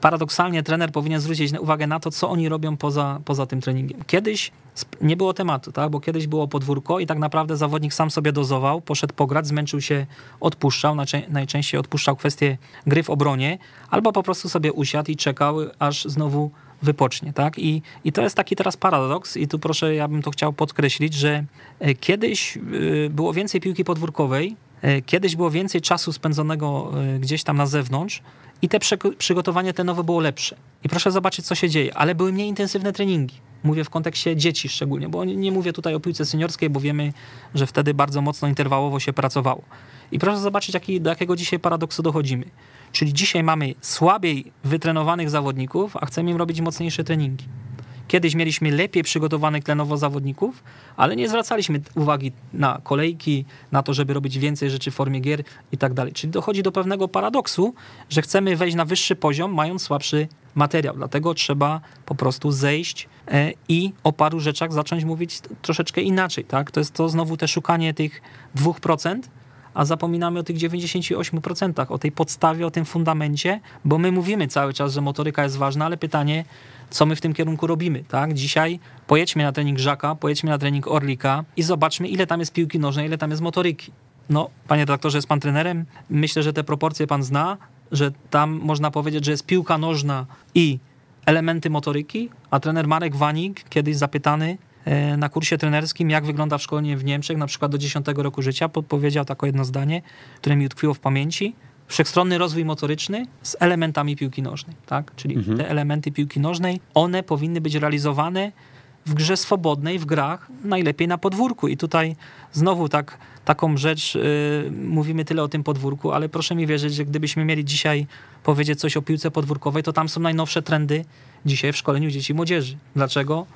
paradoksalnie trener powinien zwrócić uwagę na to, co oni robią poza, poza tym treningiem. Kiedyś nie było tematu, tak? bo kiedyś było podwórko i tak naprawdę zawodnik sam sobie dozował, poszedł pograć, zmęczył się, odpuszczał, najczęściej odpuszczał kwestię gry w obronie, albo po prostu sobie usiadł i czekał, aż znowu wypocznie, tak? I, I to jest taki teraz paradoks i tu proszę, ja bym to chciał podkreślić, że e, kiedyś e, było więcej piłki podwórkowej, kiedyś było więcej czasu spędzonego gdzieś tam na zewnątrz i te przygotowanie te nowe było lepsze. I proszę zobaczyć, co się dzieje, ale były mniej intensywne treningi. Mówię w kontekście dzieci szczególnie, bo nie mówię tutaj o piłce seniorskiej, bo wiemy, że wtedy bardzo mocno interwałowo się pracowało. I proszę zobaczyć, jaki, do jakiego dzisiaj paradoksu dochodzimy. Czyli dzisiaj mamy słabiej wytrenowanych zawodników, a chcemy im robić mocniejsze treningi. Kiedyś mieliśmy lepiej przygotowanych tlenowo zawodników, ale nie zwracaliśmy uwagi na kolejki, na to, żeby robić więcej rzeczy w formie gier i tak dalej. Czyli dochodzi do pewnego paradoksu, że chcemy wejść na wyższy poziom, mając słabszy materiał. Dlatego trzeba po prostu zejść e, i o paru rzeczach zacząć mówić troszeczkę inaczej. Tak? To jest to znowu te szukanie tych 2%, a zapominamy o tych 98%, o tej podstawie, o tym fundamencie, bo my mówimy cały czas, że motoryka jest ważna, ale pytanie, co my w tym kierunku robimy, tak? Dzisiaj pojedźmy na trening Żaka, pojedźmy na trening Orlika i zobaczmy, ile tam jest piłki nożnej, ile tam jest motoryki. No, panie doktorze, jest pan trenerem. Myślę, że te proporcje pan zna, że tam można powiedzieć, że jest piłka nożna i elementy motoryki, a trener Marek Wanik, kiedyś zapytany, E, na kursie trenerskim, jak wygląda szkolenie w Niemczech, na przykład do 10 roku życia, podpowiedział takie jedno zdanie, które mi utkwiło w pamięci. Wszechstronny rozwój motoryczny z elementami piłki nożnej, tak? Czyli mhm. te elementy piłki nożnej, one powinny być realizowane w grze swobodnej, w grach, najlepiej na podwórku. I tutaj znowu tak, taką rzecz, yy, mówimy tyle o tym podwórku, ale proszę mi wierzyć, że gdybyśmy mieli dzisiaj powiedzieć coś o piłce podwórkowej, to tam są najnowsze trendy dzisiaj w szkoleniu dzieci i młodzieży. Dlaczego?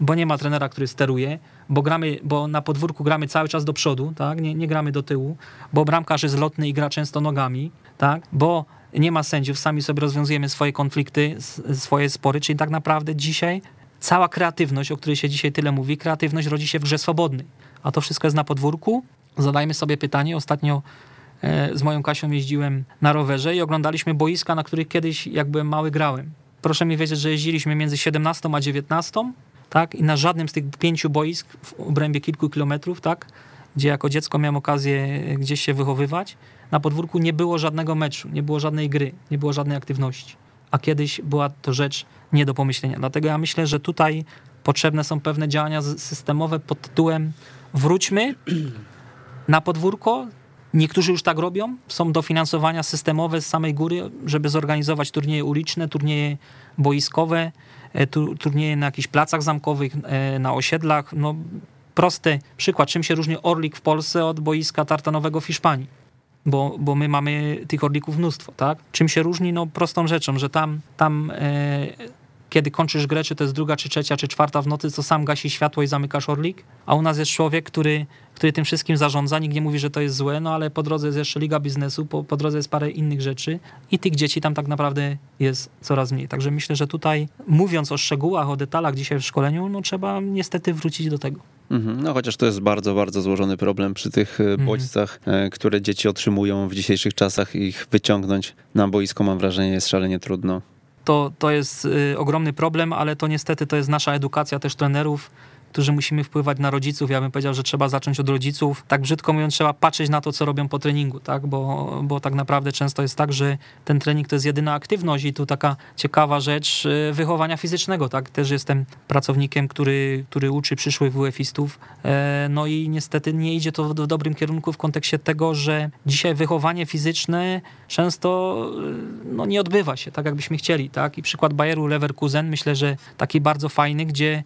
Bo nie ma trenera, który steruje, bo gramy, bo na podwórku gramy cały czas do przodu, tak? Nie, nie gramy do tyłu, bo bramkarz jest lotny i gra często nogami, tak? Bo nie ma sędziów, sami sobie rozwiązujemy swoje konflikty, swoje spory, czyli tak naprawdę dzisiaj cała kreatywność, o której się dzisiaj tyle mówi, kreatywność rodzi się w grze swobodnej. A to wszystko jest na podwórku. Zadajmy sobie pytanie. Ostatnio e, z moją Kasią jeździłem na rowerze i oglądaliśmy boiska, na których kiedyś, jak byłem mały, grałem. Proszę mi wiedzieć, że jeździliśmy między 17 a 19, tak? I na żadnym z tych pięciu boisk w obrębie kilku kilometrów, tak? Gdzie jako dziecko miałem okazję gdzieś się wychowywać, na podwórku nie było żadnego meczu, nie było żadnej gry, nie było żadnej aktywności. A kiedyś była to rzecz nie do pomyślenia. Dlatego ja myślę, że tutaj potrzebne są pewne działania systemowe pod tytułem wróćmy na podwórko. Niektórzy już tak robią. Są dofinansowania systemowe z samej góry, żeby zorganizować turnieje uliczne, turnieje boiskowe, e, turnieje na jakichś placach zamkowych, e, na osiedlach. No, prosty przykład, czym się różni Orlik w Polsce od boiska tartanowego w Hiszpanii. Bo, bo my mamy tych orlików mnóstwo, tak? Czym się różni? No prostą rzeczą, że tam, tam e, kiedy kończysz grę, czy to jest druga, czy trzecia, czy czwarta w nocy, to sam gasi światło i zamykasz orlik, a u nas jest człowiek, który, który tym wszystkim zarządza, nikt nie mówi, że to jest złe, no ale po drodze jest jeszcze liga biznesu, po, po drodze jest parę innych rzeczy i tych dzieci tam tak naprawdę jest coraz mniej. Także myślę, że tutaj mówiąc o szczegółach, o detalach dzisiaj w szkoleniu, no trzeba niestety wrócić do tego. Mhm. No chociaż to jest bardzo, bardzo złożony problem przy tych e, mhm. bodźcach, mhm. które dzieci otrzymują w dzisiejszych czasach. Ich wyciągnąć na boisko, mam wrażenie, jest szalenie trudno to, to jest y, ogromny problem, ale to niestety to jest nasza edukacja też trenerów, którzy musimy wpływać na rodziców. Ja bym powiedział, że trzeba zacząć od rodziców. Tak brzydko mówiąc, trzeba patrzeć na to, co robią po treningu, tak? Bo, bo tak naprawdę często jest tak, że ten trening to jest jedyna aktywność i tu taka ciekawa rzecz y, wychowania fizycznego, tak? Też jestem pracownikiem, który, który uczy przyszłych WF-istów, e, no i niestety nie idzie to w, dobrym kierunku w kontekście tego, że dzisiaj wychowanie fizyczne często y, no, nie odbywa się tak, jakbyśmy chcieli, tak? I przykład Bayeru Leverkusen, myślę, że taki bardzo fajny, gdzie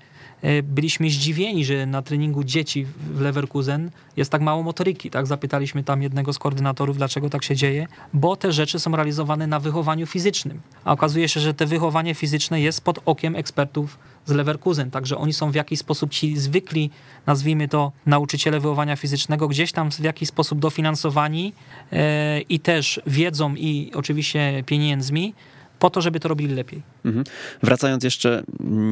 byliśmy zdziwieni, że na treningu dzieci w Leverkusen jest tak mało motoryki. Tak? Zapytaliśmy tam jednego z koordynatorów, dlaczego tak się dzieje, bo te rzeczy są realizowane na wychowaniu fizycznym. A okazuje się, że te wychowanie fizyczne jest pod okiem ekspertów z Leverkusen, także oni są w jakiś sposób ci zwykli, nazwijmy to nauczyciele wychowania fizycznego, gdzieś tam w jakiś sposób dofinansowani e, i też wiedzą i oczywiście pieniędzmi, po to, żeby to robili lepiej. Mhm. Wracając jeszcze,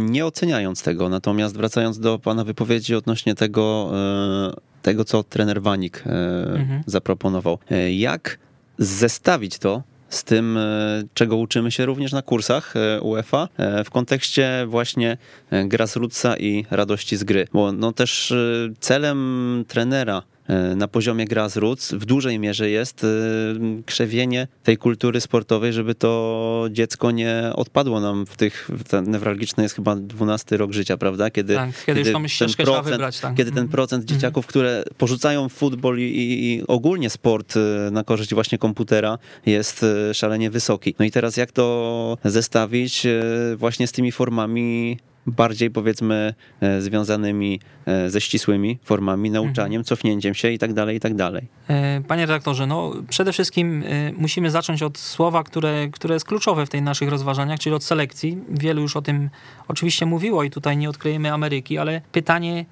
nie oceniając tego, natomiast wracając do pana wypowiedzi odnośnie tego, e, tego co trener Wanik e, mhm. zaproponował. E, jak zestawić to z tym, czego uczymy się również na kursach UEFA w kontekście właśnie grassrootsa i radości z gry. Bo no też celem trenera na poziomie grassroots w dużej mierze jest e, krzewienie tej kultury sportowej, żeby to dziecko nie odpadło nam w tych, ten newralgiczny jest chyba 12 rok życia, prawda? Kiedy, tak, kiedy, kiedy już ten procent, wybrać, tak. Kiedy ten mhm. procent mm. dzieciaków, które porzucają futbol i, i, ogólnie sport e, na korzyść właśnie komputera jest szalenie wysoki. No i teraz jak to zestawić właśnie z tymi formami bardziej powiedzmy e, związanymi e, ze ścisłymi formami, nauczaniem, mhm. cofnięciem się i tak dalej, i tak dalej. E, panie redaktorze, no przede wszystkim musimy zacząć od słowa, które, które jest kluczowe w tej naszych rozważaniach, czyli od selekcji. Wielu już o tym oczywiście mówiło i tutaj nie odkryjemy Ameryki, ale pytanie,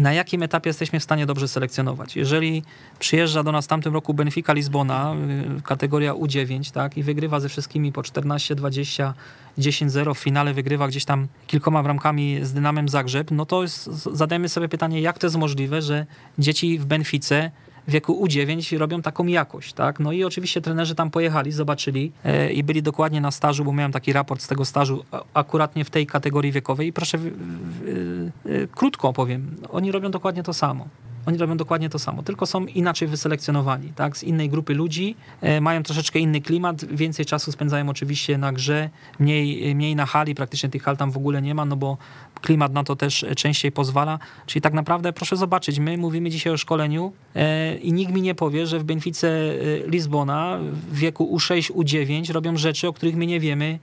na jakim etapie jesteśmy w stanie dobrze selekcjonować. Jeżeli przyjeżdża do nas w tamtym roku Benfica Lizbona, y, kategoria U9, tak, i wygrywa ze wszystkimi po 14, 20, 10-0, w finale wygrywa gdzieś tam kilkoma bramkami z Dynamem Zagrzeb, no to jest, zadajmy sobie pytanie, jak to jest możliwe, że dzieci w Benfice wieku U9 robią taką jakość, tak? No i oczywiście trenerzy tam pojechali, zobaczyli e, i byli dokładnie na stażu, bo miałem taki raport z tego stażu akuratnie w tej kategorii wiekowej i proszę, e, krótko opowiem, oni robią dokładnie to samo. Oni robią dokładnie to samo, tylko są inaczej wyselekcjonowani, tak? Z innej grupy ludzi, e, mają troszeczkę inny klimat, więcej czasu spędzają oczywiście na grze, mniej, mniej na hali, praktycznie tych hal tam w ogóle nie ma, no bo klimat na to też częściej pozwala. Czyli tak naprawdę proszę zobaczyć, my mówimy dzisiaj o szkoleniu e, i nikt mi nie powie, że w Benfice e, Lizbona w wieku U6, U9 robią rzeczy, o których my nie wiemy,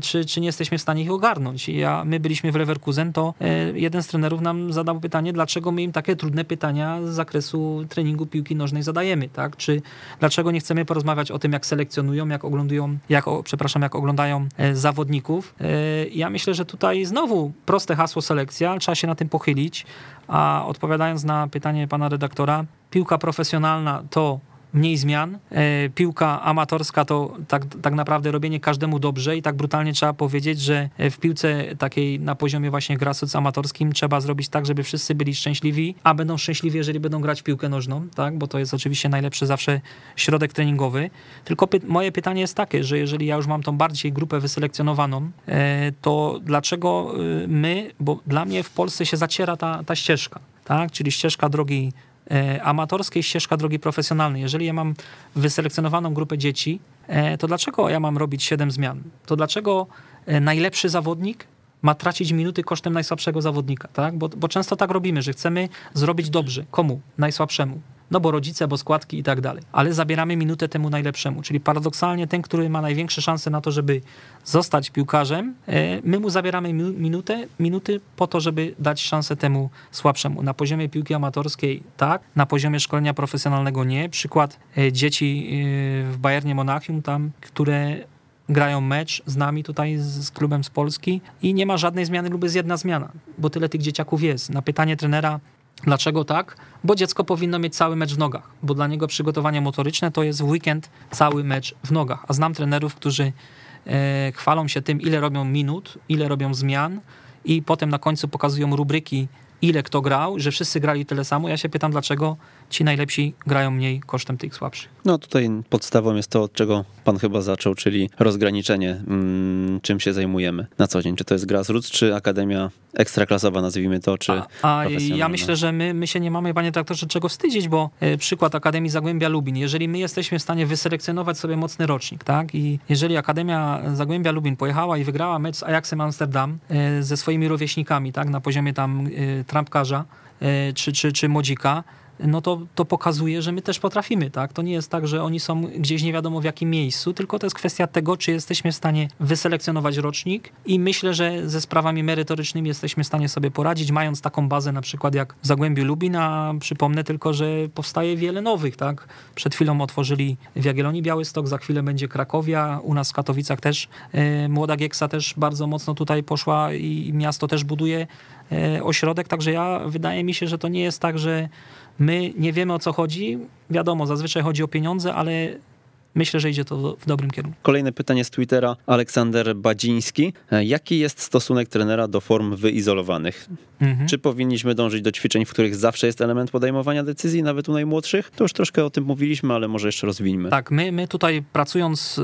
czy, czy nie jesteśmy w stanie ich ogarnąć. Ja, my byliśmy w Leverkusen, to e, jeden z trenerów nam zadał pytanie, dlaczego my im takie trudne pytania z zakresu treningu piłki nożnej zadajemy, tak? Czy dlaczego nie chcemy porozmawiać o tym, jak selekcjonują, jak oglądają, jak, przepraszam, jak oglądają zawodników. Ja myślę, że tutaj znowu proste hasło selekcja, trzeba się na tym pochylić, a odpowiadając na pytanie pana redaktora, piłka profesjonalna to mniej zmian. E, piłka amatorska to tak, tak naprawdę robienie każdemu dobrze i tak brutalnie trzeba powiedzieć, że w piłce takiej na poziomie właśnie grassroots amatorskim trzeba zrobić tak, żeby wszyscy byli szczęśliwi, a będą szczęśliwi, jeżeli będą grać piłkę nożną, tak? bo to jest oczywiście najlepszy zawsze środek treningowy. Tylko py moje pytanie jest takie, że jeżeli ja już mam tą bardziej grupę wyselekcjonowaną, e, to dlaczego e, my, bo dla mnie w Polsce się zaciera ta, ta ścieżka, tak? czyli ścieżka drogi E, amatorskiej, ścieżka drogi profesjonalnej. Jeżeli ja mam wyselekcjonowaną grupę dzieci, e, to dlaczego ja mam robić 7 zmian? To dlaczego e, najlepszy zawodnik ma tracić minuty kosztem najsłabszego zawodnika, tak? Bo, bo często tak robimy, że chcemy zrobić dobrze. Komu? Najsłabszemu no bo rodzice, bo składki i tak dalej. Ale zabieramy minutę temu najlepszemu, czyli paradoksalnie ten, który ma największe szanse na to, żeby zostać piłkarzem, e, my mu zabieramy minutę, minuty po to, żeby dać szansę temu słabszemu. Na poziomie piłki amatorskiej tak, na poziomie szkolenia profesjonalnego nie. Przykład e, dzieci e, w Bayernie Monachium tam, które grają mecz z nami tutaj, z klubem z Polski i nie ma żadnej zmiany lub jest jedna zmiana, bo tyle tych dzieciaków jest. Na pytanie trenera, Dlaczego tak? Bo dziecko powinno mieć cały mecz w nogach, bo dla niego przygotowanie motoryczne to jest w weekend cały mecz w nogach. A znam trenerów, którzy e, chwalą się tym, ile robią minut, ile robią zmian i potem na końcu pokazują rubryki, ile kto grał, że wszyscy grali tyle samo. Ja się pytam, dlaczego ci najlepsi grają mniej kosztem tych słabszych. No tutaj podstawą jest to, od czego pan chyba zaczął, czyli rozgraniczenie, mm, czym się zajmujemy na co dzień. Czy to jest grassroots, czy akademia ekstraklasowa, nazwijmy to, czy A, a ja myślę, że my, my się nie mamy, panie traktorze, czego wstydzić, bo y, przykład Akademii Zagłębia Lubin. Jeżeli my jesteśmy w stanie wyselekcjonować sobie mocny rocznik, tak, i jeżeli Akademia Zagłębia Lubin pojechała i wygrała mecz z Ajaxem Amsterdam y, ze swoimi rówieśnikami, tak, na poziomie tam y, trampkarza, czy, czy, czy młodzika, no to, to pokazuje, że my też potrafimy, tak? To nie jest tak, że oni są gdzieś nie wiadomo w jakim miejscu, tylko to jest kwestia tego, czy jesteśmy w stanie wyselekcjonować rocznik i myślę, że ze sprawami merytorycznymi jesteśmy w stanie sobie poradzić, mając taką bazę na przykład jak w Zagłębiu Lubin, a przypomnę tylko, że powstaje wiele nowych, tak? Przed chwilą otworzyli w Jagiellonii Białystok, za chwilę będzie Krakowia, u nas w Katowicach też e, Młoda Gieksa też bardzo mocno tutaj poszła i miasto też buduje ośrodek, także ja wydaje mi się, że to nie jest tak, że My nie wiemy o co chodzi. Wiadomo, zazwyczaj chodzi o pieniądze, ale myślę, że idzie to w dobrym kierunku. Kolejne pytanie z Twittera. Aleksander Badziński. Jaki jest stosunek trenera do form wyizolowanych? Mhm. Czy powinniśmy dążyć do ćwiczeń, w których zawsze jest element podejmowania decyzji, nawet u najmłodszych? To już troszkę o tym mówiliśmy, ale może jeszcze rozwijmy. Tak, my, my tutaj pracując y,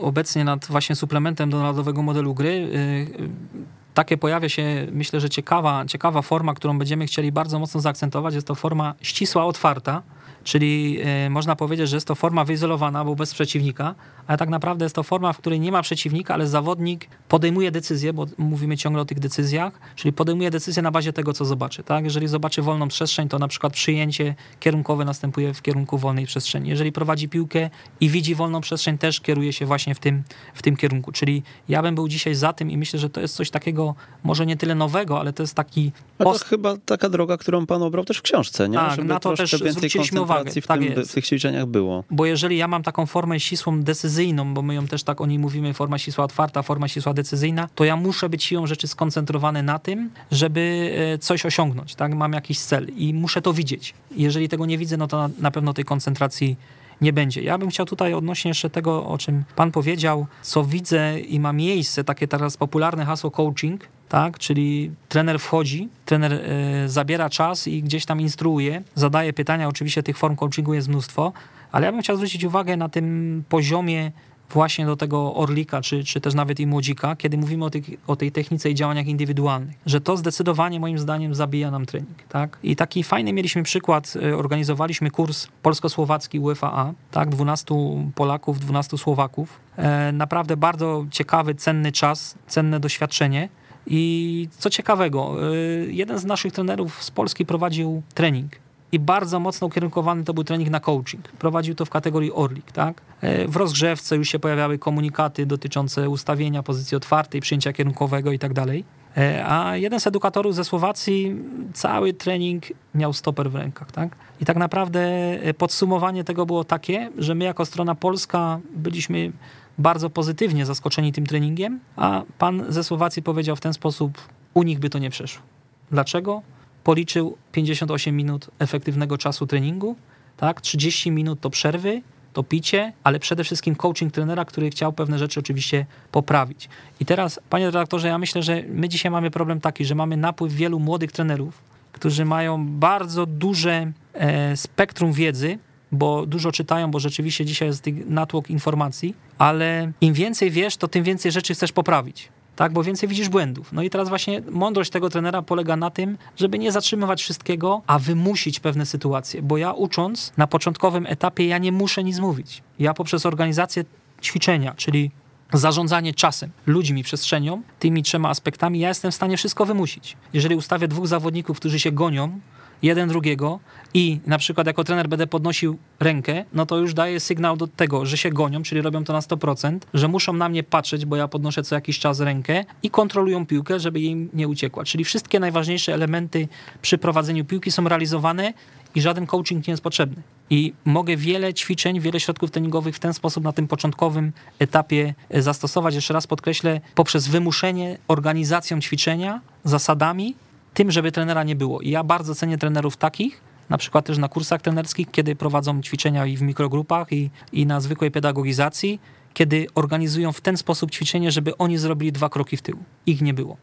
obecnie nad właśnie suplementem do narodowego modelu gry, y, takie pojawia się, myślę, że ciekawa, ciekawa forma, którą będziemy chcieli bardzo mocno zaakcentować. Jest to forma ścisła, otwarta czyli e, można powiedzieć, że jest to forma wyizolowana, bo bez przeciwnika, ale tak naprawdę jest to forma, w której nie ma przeciwnika, ale zawodnik podejmuje decyzję, bo mówimy ciągle o tych decyzjach, czyli podejmuje decyzję na bazie tego, co zobaczy. Tak? Jeżeli zobaczy wolną przestrzeń, to na przykład przyjęcie kierunkowe następuje w kierunku wolnej przestrzeni. Jeżeli prowadzi piłkę i widzi wolną przestrzeń, też kieruje się właśnie w tym, w tym kierunku. Czyli ja bym był dzisiaj za tym i myślę, że to jest coś takiego, może nie tyle nowego, ale to jest taki... Post... to chyba taka droga, którą pan obrał też w książce, nie? Tak, Żeby na to też zwróciliśmy W, tak tym, w tych ćwiczeniach było. Bo jeżeli ja mam taką formę ścisłą, decyzyjną, bo my ją też tak o niej mówimy, forma ścisła otwarta, forma ścisła decyzyjna, to ja muszę być siłą rzeczy skoncentrowany na tym, żeby e, coś osiągnąć, tak? Mam jakiś cel i muszę to widzieć. Jeżeli tego nie widzę, no to na, na pewno tej koncentracji nie będzie. Ja bym chciał tutaj odnośnie jeszcze tego, o czym pan powiedział, co widzę i ma miejsce, takie teraz popularne hasło coaching, tak? Czyli trener wchodzi, trener y, zabiera czas i gdzieś tam instruuje, zadaje pytania, oczywiście tych form coachingu jest mnóstwo, ale ja bym chciał zwrócić uwagę na tym poziomie właśnie do tego Orlika, czy, czy też nawet i Młodzika, kiedy mówimy o, tych, o tej technice i działaniach indywidualnych, że to zdecydowanie moim zdaniem zabija nam trening. Tak? I taki fajny mieliśmy przykład, y, organizowaliśmy kurs polsko-słowacki UFAA, tak? 12 Polaków, 12 Słowaków. E, naprawdę bardzo ciekawy, cenny czas, cenne doświadczenie. I co ciekawego, y, jeden z naszych trenerów z Polski prowadził trening i bardzo mocno ukierunkowany to był trening na coaching. Prowadził to w kategorii Orlik, tak? E, w rozgrzewce już się pojawiały komunikaty dotyczące ustawienia pozycji otwartej, przyjęcia kierunkowego i tak dalej. E, a jeden z edukatorów ze Słowacji cały trening miał stoper w rękach, tak? I tak naprawdę podsumowanie tego było takie, że my jako strona polska byliśmy bardzo pozytywnie zaskoczeni tym treningiem, a pan ze Słowacji powiedział w ten sposób, u nich by to nie przeszło. Dlaczego? Policzył 58 minut efektywnego czasu treningu, tak? 30 minut to przerwy, to picie, ale przede wszystkim coaching trenera, który chciał pewne rzeczy oczywiście poprawić. I teraz, panie redaktorze, ja myślę, że my dzisiaj mamy problem taki, że mamy napływ wielu młodych trenerów, którzy mają bardzo duże e, spektrum wiedzy, bo dużo czytają, bo rzeczywiście dzisiaj jest natłok informacji, ale im więcej wiesz, to tym więcej rzeczy chcesz poprawić tak, bo więcej widzisz błędów. No i teraz właśnie mądrość tego trenera polega na tym, żeby nie zatrzymywać wszystkiego, a wymusić pewne sytuacje, bo ja ucząc na początkowym etapie ja nie muszę nic mówić. Ja poprzez organizację ćwiczenia, czyli zarządzanie czasem, ludźmi, przestrzenią, tymi trzema aspektami, ja jestem w stanie wszystko wymusić. Jeżeli ustawię dwóch zawodników, którzy się gonią, jeden drugiego i na przykład jako trener będę podnosił rękę, no to już daje sygnał do tego, że się gonią, czyli robią to na 100%, że muszą na mnie patrzeć, bo ja podnoszę co jakiś czas rękę i kontrolują piłkę, żeby jej nie uciekła. Czyli wszystkie najważniejsze elementy przy prowadzeniu piłki są realizowane i żaden coaching nie jest potrzebny. I mogę wiele ćwiczeń, wiele środków treningowych w ten sposób na tym początkowym etapie zastosować. Jeszcze raz podkreślę, poprzez wymuszenie organizacją ćwiczenia, zasadami, tym, żeby trenera nie było. I ja bardzo cenię trenerów takich, na przykład też na kursach trenerskich, kiedy prowadzą ćwiczenia i w mikrogrupach, i, i na zwykłej pedagogizacji, kiedy organizują w ten sposób ćwiczenie, żeby oni zrobili dwa kroki w tył. Ich nie było.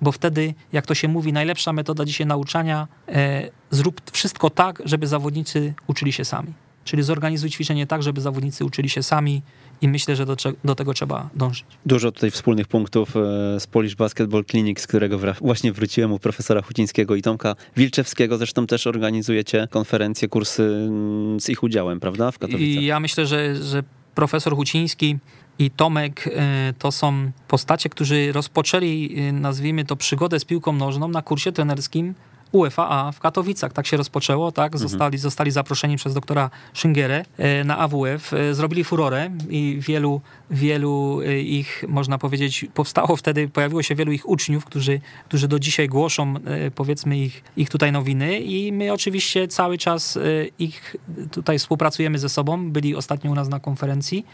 Bo wtedy, jak to się mówi, najlepsza metoda dzisiaj nauczania, e, zrób wszystko tak, żeby zawodnicy uczyli się sami. Czyli zorganizuj ćwiczenie tak, żeby zawodnicy uczyli się sami i myślę, że do, do, tego trzeba dążyć. Dużo tutaj wspólnych punktów e, z Polish Basketball Clinic, z którego właśnie wróciłem u profesora Hucińskiego i Tomka Wilczewskiego. Zresztą też organizujecie konferencje, kursy mm, z ich udziałem, prawda, w Katowicach? I ja myślę, że, że profesor Huciński i Tomek e, to są postacie, którzy rozpoczęli, e, nazwijmy to, przygodę z piłką nożną na kursie trenerskim UEFA w Katowicach. Tak się rozpoczęło, tak? Mhm. Zostali, mhm. zostali zaproszeni przez doktora Schyngerę e, na AWF. E, zrobili furorę i wielu, wielu e, ich, można powiedzieć, powstało wtedy, pojawiło się wielu ich uczniów, którzy, którzy do dzisiaj głoszą, powiedzmy, ich, ich tutaj nowiny i my oczywiście cały czas ich tutaj współpracujemy ze sobą. Byli ostatnio u nas na konferencji.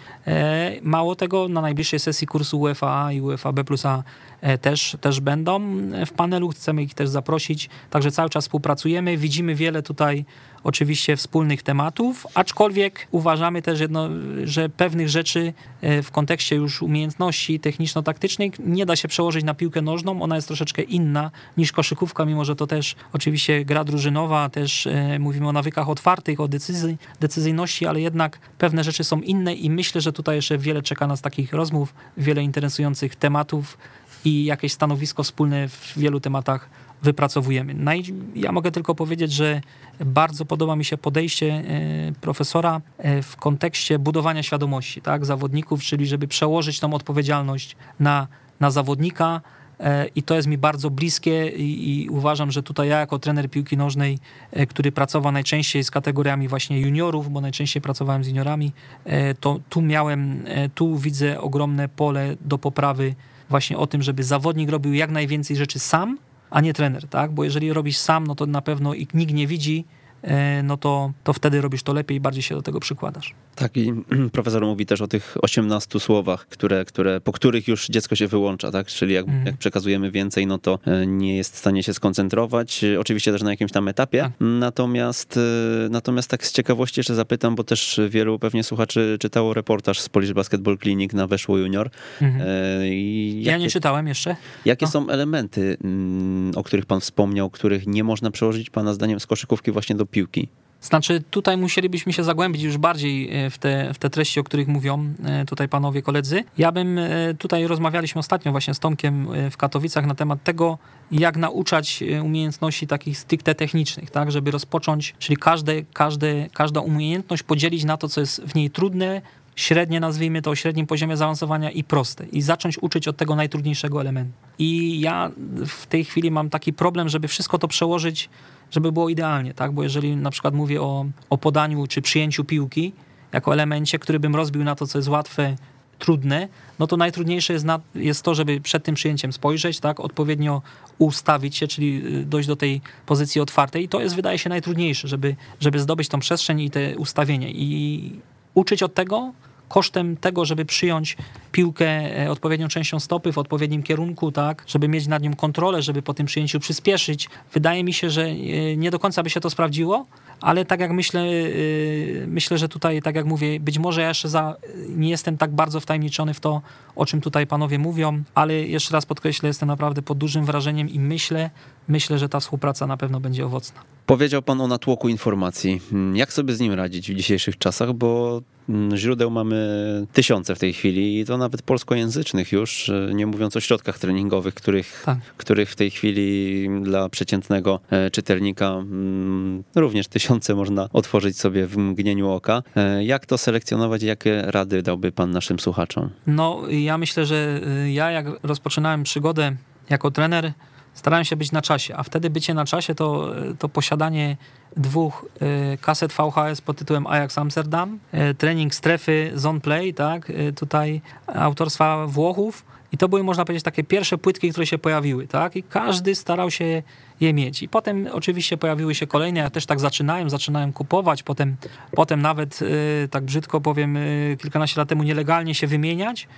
Mało tego, na najbliższej sesji kursu UEFA i UEFA B plus A też, też będą w panelu. Chcemy ich też zaprosić. Także cały czas współpracujemy, widzimy wiele tutaj oczywiście wspólnych tematów, aczkolwiek uważamy też, jedno, że pewnych rzeczy e, w kontekście już umiejętności techniczno-taktycznych nie da się przełożyć na piłkę nożną. Ona jest troszeczkę inna niż koszykówka, mimo że to też oczywiście gra drużynowa, też e, mówimy o nawykach otwartych, o decyzji, decyzyjności, ale jednak pewne rzeczy są inne i myślę, że tutaj jeszcze wiele czeka nas takich rozmów, wiele interesujących tematów i jakieś stanowisko wspólne w wielu tematach wypracowujemy. No ja mogę tylko powiedzieć, że bardzo podoba mi się podejście e, profesora e, w kontekście budowania świadomości tak, zawodników, czyli żeby przełożyć tą odpowiedzialność na, na zawodnika, e, i to jest mi bardzo bliskie i, i, uważam, że tutaj ja jako trener piłki nożnej, który pracował najczęściej z kategoriami właśnie juniorów, bo najczęściej pracowałem z juniorami, to tu miałem, tu widzę ogromne pole do poprawy właśnie o tym, żeby zawodnik robił jak najwięcej rzeczy sam, a nie trener, tak? Bo jeżeli robisz sam, no to na pewno nikt nie widzi, no to, to wtedy robisz to lepiej i bardziej się do tego przykładasz. Tak, i profesor mówi też o tych 18 słowach, które, które, po których już dziecko się wyłącza, tak? Czyli jak, mm. jak przekazujemy więcej, no to e, nie jest w stanie się skoncentrować, oczywiście też na jakimś tam etapie. Tak. Natomiast, e, natomiast tak z ciekawości jeszcze zapytam, bo też wielu pewnie słuchaczy czytało reportaż z Polish Basketball Clinic na Weszło Junior. Mm. Jakie, ja nie czytałem jeszcze. Jakie no. są elementy, mm, o których pan wspomniał, których nie można przełożyć pana zdaniem z koszykówki właśnie do piłki? Znaczy, tutaj musielibyśmy się zagłębić już bardziej e, w te, w te treści, o których mówią e, tutaj panowie koledzy. Ja bym, e, tutaj rozmawialiśmy ostatnio właśnie z Tomkiem w Katowicach na temat tego, jak nauczać umiejętności takich stricte technicznych, tak, żeby rozpocząć, czyli każde, każde, każda umiejętność podzielić na to, co jest w niej trudne, średnie, nazwijmy to, o średnim poziomie zaawansowania i proste. I zacząć uczyć od tego najtrudniejszego elementu. I ja w tej chwili mam taki problem, żeby wszystko to przełożyć, żeby było idealnie, tak? Bo jeżeli na przykład mówię o, o podaniu czy przyjęciu piłki jako elemencie, który bym rozbił na to, co jest łatwe, trudne, no to najtrudniejsze jest, na, jest to, żeby przed tym przyjęciem spojrzeć, tak, odpowiednio ustawić się, czyli y, dojść do tej pozycji otwartej. I to jest, wydaje się, najtrudniejsze, żeby, żeby zdobyć tą przestrzeń i te ustawienie. I uczyć od tego, kosztem tego, żeby przyjąć piłkę e, odpowiednią częścią stopy w odpowiednim kierunku, tak, żeby mieć nad nią kontrolę, żeby po tym przyjęciu przyspieszyć. Wydaje mi się, że e, nie do końca by się to sprawdziło, ale tak jak myślę, y, myślę, że tutaj, tak jak mówię, być może ja jeszcze za, nie jestem tak bardzo wtajemniczony w to, o czym tutaj panowie mówią, ale jeszcze raz podkreślę, jestem naprawdę pod dużym wrażeniem i myślę, myślę, że ta współpraca na pewno będzie owocna. Powiedział pan o natłoku informacji. Jak sobie z nim radzić w dzisiejszych czasach, bo mm, źródeł mamy tysiące w tej chwili i to nawet polskojęzycznych już, nie mówiąc o środkach treningowych, których, tak. których w tej chwili dla przeciętnego e, czytelnika mm, również tysiące można otworzyć sobie w mgnieniu oka. E, jak to selekcjonować? Jakie rady dałby pan naszym słuchaczom? No, ja myślę, że y, ja jak rozpoczynałem przygodę jako trener, starałem się być na czasie, a wtedy bycie na czasie to, to posiadanie dwóch y, kaset VHS pod tytułem Ajax Amsterdam, y, trening strefy Zone Play, tak, tutaj autorstwa Włochów i to były, można powiedzieć, takie pierwsze płytki, które się pojawiły, tak, i każdy starał się je mieć. I potem oczywiście pojawiły się kolejne, ja też tak zaczynałem, zaczynałem kupować, potem, potem nawet, tak brzydko powiem, kilkanaście lat temu nielegalnie się wymieniać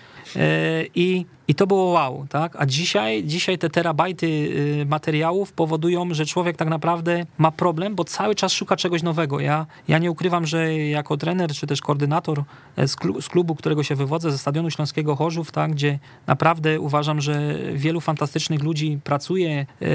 i i to było wow, tak? A dzisiaj, dzisiaj te terabajty y, materiałów powodują, że człowiek tak naprawdę ma problem, bo cały czas szuka czegoś nowego. Ja, ja nie ukrywam, że jako trener, czy też koordynator e, z klubu, którego się wywodzę, ze Stadionu Śląskiego Chorzów, tak? Gdzie naprawdę uważam, że wielu fantastycznych ludzi pracuje, e,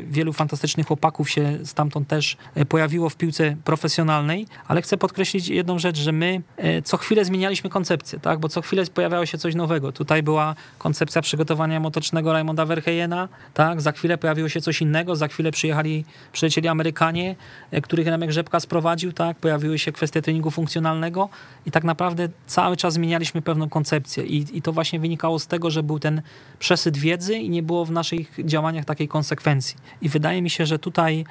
wielu fantastycznych chłopaków się stamtąd też e, pojawiło w piłce profesjonalnej, ale chcę podkreślić jedną rzecz, że my co chwilę zmienialiśmy koncepcję, tak? Bo co chwilę pojawiało się coś nowego. Tutaj była koncepcja koncepcja przygotowania motocznego Raymonda Verheyena, tak, za chwilę pojawiło się coś innego, za chwilę przyjechali, przylecieli Amerykanie, e, których Remek Rzepka sprowadził, tak, pojawiły się kwestie treningu funkcjonalnego i tak naprawdę cały czas zmienialiśmy pewną koncepcję. I, i to właśnie wynikało z tego, że był ten przesyt wiedzy i nie było w naszych działaniach takiej konsekwencji. I wydaje mi się, że tutaj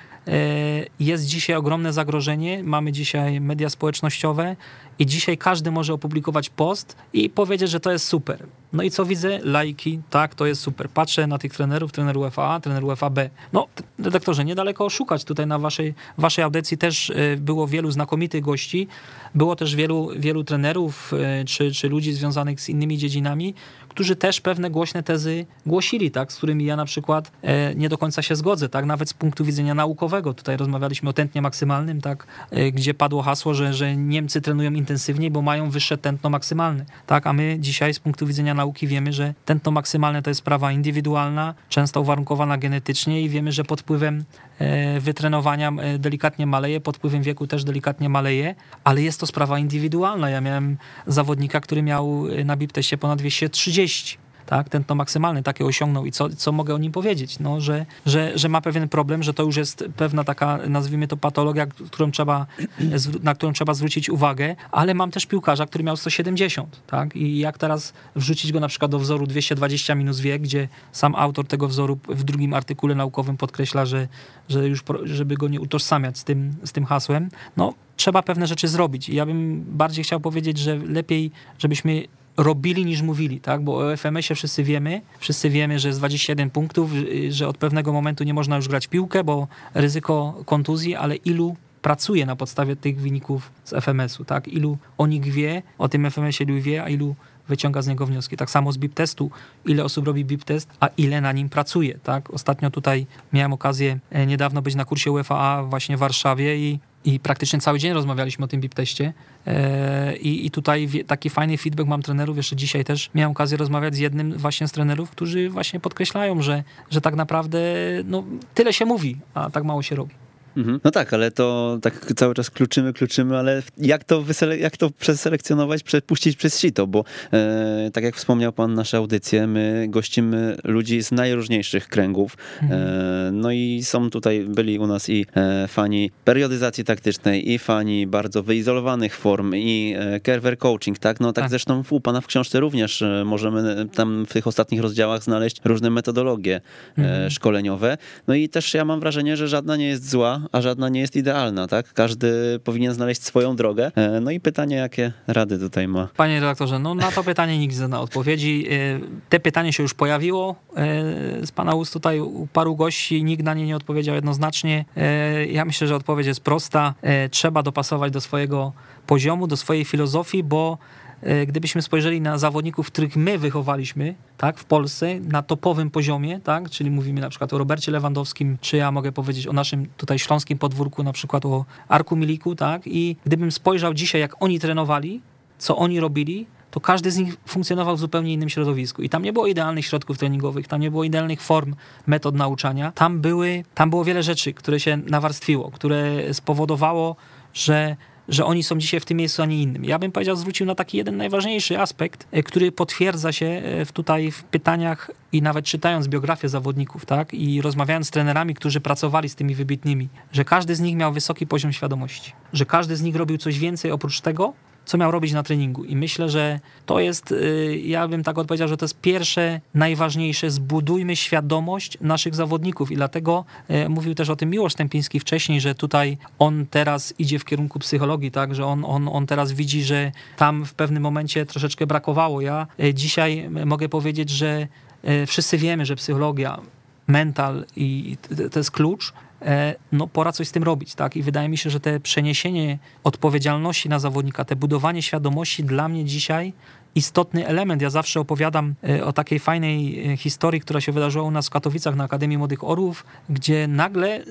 jest dzisiaj ogromne zagrożenie, mamy dzisiaj media społecznościowe i dzisiaj każdy może opublikować post i powiedzieć, że to jest super. No i co widzę? Lajki, tak, to jest super. Patrzę na tych trenerów, trener UEFA, trener UEFA B. No, redaktorze, niedaleko szukać. Tutaj na waszej, waszej audycji też e, było wielu znakomitych gości. Było też wielu, wielu trenerów e, czy, czy ludzi związanych z innymi dziedzinami, którzy też pewne głośne tezy głosili, tak, z którymi ja na przykład e, nie do końca się zgodzę, tak, nawet z punktu widzenia naukowego. Tutaj rozmawialiśmy o tętnie maksymalnym, tak, e, gdzie padło hasło, że, że Niemcy trenują intensywniej, bo mają wyższe tętno maksymalne, tak, a my dzisiaj z punktu widzenia nauki wiemy, że tętno maksymalne to jest sprawa indywidualna, często uwarunkowana genetycznie i wiemy, że pod wpływem e, wytrenowania delikatnie maleje, pod wpływem wieku też delikatnie maleje, ale jest to sprawa indywidualna. Ja miałem zawodnika, który miał na BIP teście ponad 230 30 tak, ten to maksymalny takie osiągnął i co, co mogę o nim powiedzieć, no, że, że, że ma pewien problem, że to już jest pewna taka, nazwijmy to patologia, którą trzeba, na którą trzeba zwrócić uwagę, ale mam też piłkarza, który miał 170, tak, i jak teraz wrzucić go na przykład do wzoru 220 minus wiek, gdzie sam autor tego wzoru w drugim artykule naukowym podkreśla, że, że już, żeby go nie utożsamiać z tym, z tym hasłem, no, trzeba pewne rzeczy zrobić. I ja bym bardziej chciał powiedzieć, że lepiej, żebyśmy robili niż mówili, tak? Bo o FMS-ie wszyscy wiemy, wszyscy wiemy, że jest 21 punktów, że od pewnego momentu nie można już grać piłkę, bo ryzyko kontuzji, ale ilu pracuje na podstawie tych wyników z FMS-u, tak? Ilu o nich wie, o tym FMS-ie ilu wie, a ilu wyciąga z niego wnioski. Tak samo z BIP testu, ile osób robi BIP test, a ile na nim pracuje, tak? Ostatnio tutaj miałem okazję e, niedawno być na kursie UFA właśnie w Warszawie i i praktycznie cały dzień rozmawialiśmy o tym BIP teście e, I, i tutaj taki fajny feedback mam trenerów, jeszcze dzisiaj też miałem okazję rozmawiać z jednym właśnie z trenerów, którzy właśnie podkreślają, że, że tak naprawdę no, tyle się mówi, a tak mało się robi. Mhm. No tak, ale to tak cały czas kluczymy, kluczymy, ale jak to, wysele- jak to przeselekcjonować, przepuścić przez sito, bo e, tak jak wspomniał pan nasze audycje, my gościmy ludzi z najróżniejszych kręgów, mhm. e, no i są tutaj, byli u nas i e, fani periodyzacji taktycznej, i fani bardzo wyizolowanych form, i e, Kerwer Coaching, tak? No tak, tak. zresztą u pana w książce również e, możemy tam w tych ostatnich rozdziałach znaleźć różne metodologie e, mhm. szkoleniowe, no i też ja mam wrażenie, że żadna nie jest zła, a żadna nie jest idealna, tak? Każdy powinien znaleźć swoją drogę. E, no i pytanie, jakie rady tutaj ma? Panie redaktorze, no na to pytanie nikt nie zna odpowiedzi. E, te pytanie się już pojawiło e, z pana ust tutaj u paru gości, nikt na nie nie odpowiedział jednoznacznie. Ja myślę, że odpowiedź jest prosta. Trzeba dopasować do swojego poziomu, do swojej filozofii, bo gdybyśmy spojrzeli na zawodników, których my wychowaliśmy tak, w Polsce na topowym poziomie, tak, czyli mówimy na przykład o Robercie Lewandowskim, czy ja mogę powiedzieć o naszym tutaj śląskim podwórku, na przykład o Arku Miliku, tak, i gdybym spojrzał dzisiaj, jak oni trenowali, co oni robili, to każdy z nich funkcjonował w zupełnie innym środowisku. I tam nie było idealnych środków treningowych, tam nie było idealnych form, metod nauczania. Tam, były, tam było wiele rzeczy, które się nawarstwiło, które spowodowało, że że oni są dzisiaj w tym miejscu, a nie innym. Ja bym powiedział, zwrócił na taki jeden najważniejszy aspekt, e, który potwierdza się e, w tutaj w pytaniach i nawet czytając biografię zawodników, tak, i rozmawiając z trenerami, którzy pracowali z tymi wybitnymi, że każdy z nich miał wysoki poziom świadomości, że każdy z nich robił coś więcej oprócz tego, co miał robić na treningu. I myślę, że to jest, y, ja bym tak odpowiedział, że to jest pierwsze, najważniejsze, zbudujmy świadomość naszych zawodników i dlatego y, mówił też o tym Miłosz Stępiński wcześniej, że tutaj on teraz idzie w kierunku psychologii, tak, że on, on, on teraz widzi, że tam w pewnym momencie troszeczkę brakowało. Ja y, dzisiaj mogę powiedzieć, że wszyscy wiemy, że psychologia, mental i to jest klucz, no pora coś z tym robić, tak? I wydaje mi się, że te przeniesienie odpowiedzialności na zawodnika, te budowanie świadomości dla mnie dzisiaj istotny element. Ja zawsze opowiadam e, o takiej fajnej e, historii, która się wydarzyła u nas w Katowicach na Akademii Młodych Orłów, gdzie nagle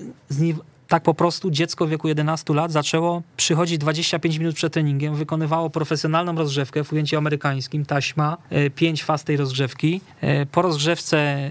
tak po prostu dziecko w wieku 11 lat zaczęło przychodzić 25 minut przed treningiem, wykonywało profesjonalną rozgrzewkę w ujęciu amerykańskim, taśma, 5 faz tej rozgrzewki, po rozgrzewce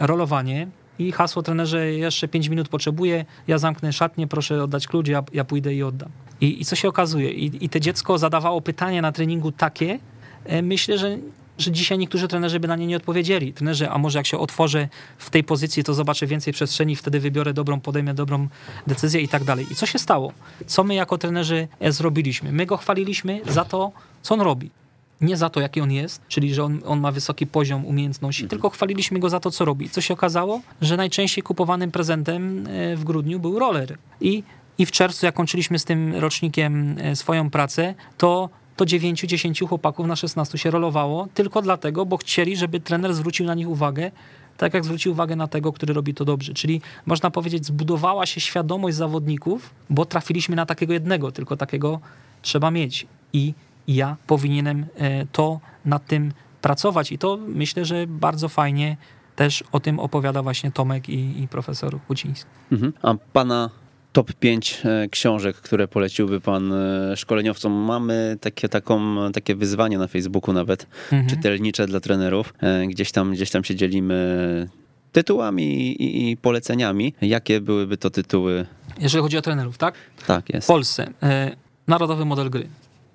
rolowanie, i hasło trenerze jeszcze 5 minut potrzebuję, ja zamknę szatnię, proszę oddać klucz, ja, ja pójdę i oddam. I, I, co się okazuje? I, I te dziecko zadawało pytania na treningu takie, e, myślę, że że dzisiaj niektórzy trenerzy by na nie nie odpowiedzieli. Trenerzy, a może jak się otworzę w tej pozycji, to zobaczę więcej przestrzeni, wtedy wybiorę dobrą, podejmę dobrą decyzję i tak dalej. I co się stało? Co my jako trenerzy e, zrobiliśmy? My go chwaliliśmy za to, co on robi nie za to, jaki on jest, czyli że on, on ma wysoki poziom umiejętności, mhm. tylko chwaliliśmy go za to, co robi. Co się okazało? Że najczęściej kupowanym prezentem e, w grudniu był roller. I, i w czerwcu, jak kończyliśmy z tym rocznikiem e, swoją pracę, to to 9-10 chłopaków na 16 się rolowało tylko dlatego, bo chcieli, żeby trener zwrócił na nich uwagę, tak jak zwrócił uwagę na tego, który robi to dobrze. Czyli można powiedzieć, zbudowała się świadomość zawodników, bo trafiliśmy na takiego jednego, tylko takiego trzeba mieć. I ja powinienem e, to nad tym pracować. I to myślę, że bardzo fajnie też o tym opowiada właśnie Tomek i, i profesor Łuciński. Mhm. A pana top 5 e, książek, które poleciłby pan e, szkoleniowcom. Mamy takie, taką, takie wyzwanie na Facebooku nawet, mhm. czytelnicze dla trenerów. Gdzieś tam, gdzieś tam się dzielimy tytułami i, i, poleceniami. Jakie byłyby to tytuły? Jeżeli chodzi o trenerów, tak? Tak, jest. W Polsce. Narodowy model gry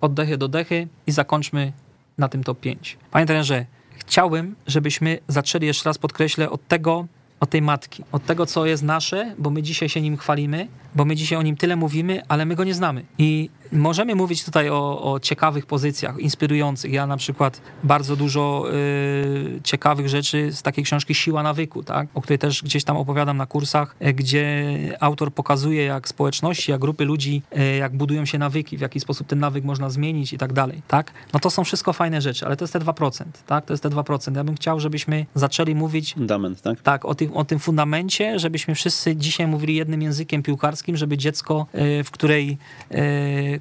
oddechy do dechy i zakończmy na tym top 5. Panie trenerze, chciałbym, żebyśmy zaczęli jeszcze raz podkreślę od tego, od tej matki, od tego, co jest nasze, bo my dzisiaj się nim chwalimy, bo my dzisiaj o nim tyle mówimy, ale my go nie znamy. I możemy mówić tutaj o, o ciekawych pozycjach, inspirujących. Ja na przykład bardzo dużo y, ciekawych rzeczy z takiej książki Siła nawyku, tak? o której też gdzieś tam opowiadam na kursach, y, gdzie autor pokazuje, jak społeczności, jak grupy ludzi, y, jak budują się nawyki, w jaki sposób ten nawyk można zmienić i tak dalej. Tak? No to są wszystko fajne rzeczy, ale to jest te 2%. Tak? To jest te 2%. Ja bym chciał, żebyśmy zaczęli mówić Fundament, tak? Tak, o tym, o tym fundamencie, żebyśmy wszyscy dzisiaj mówili jednym językiem piłkarskim, żeby dziecko, y, w której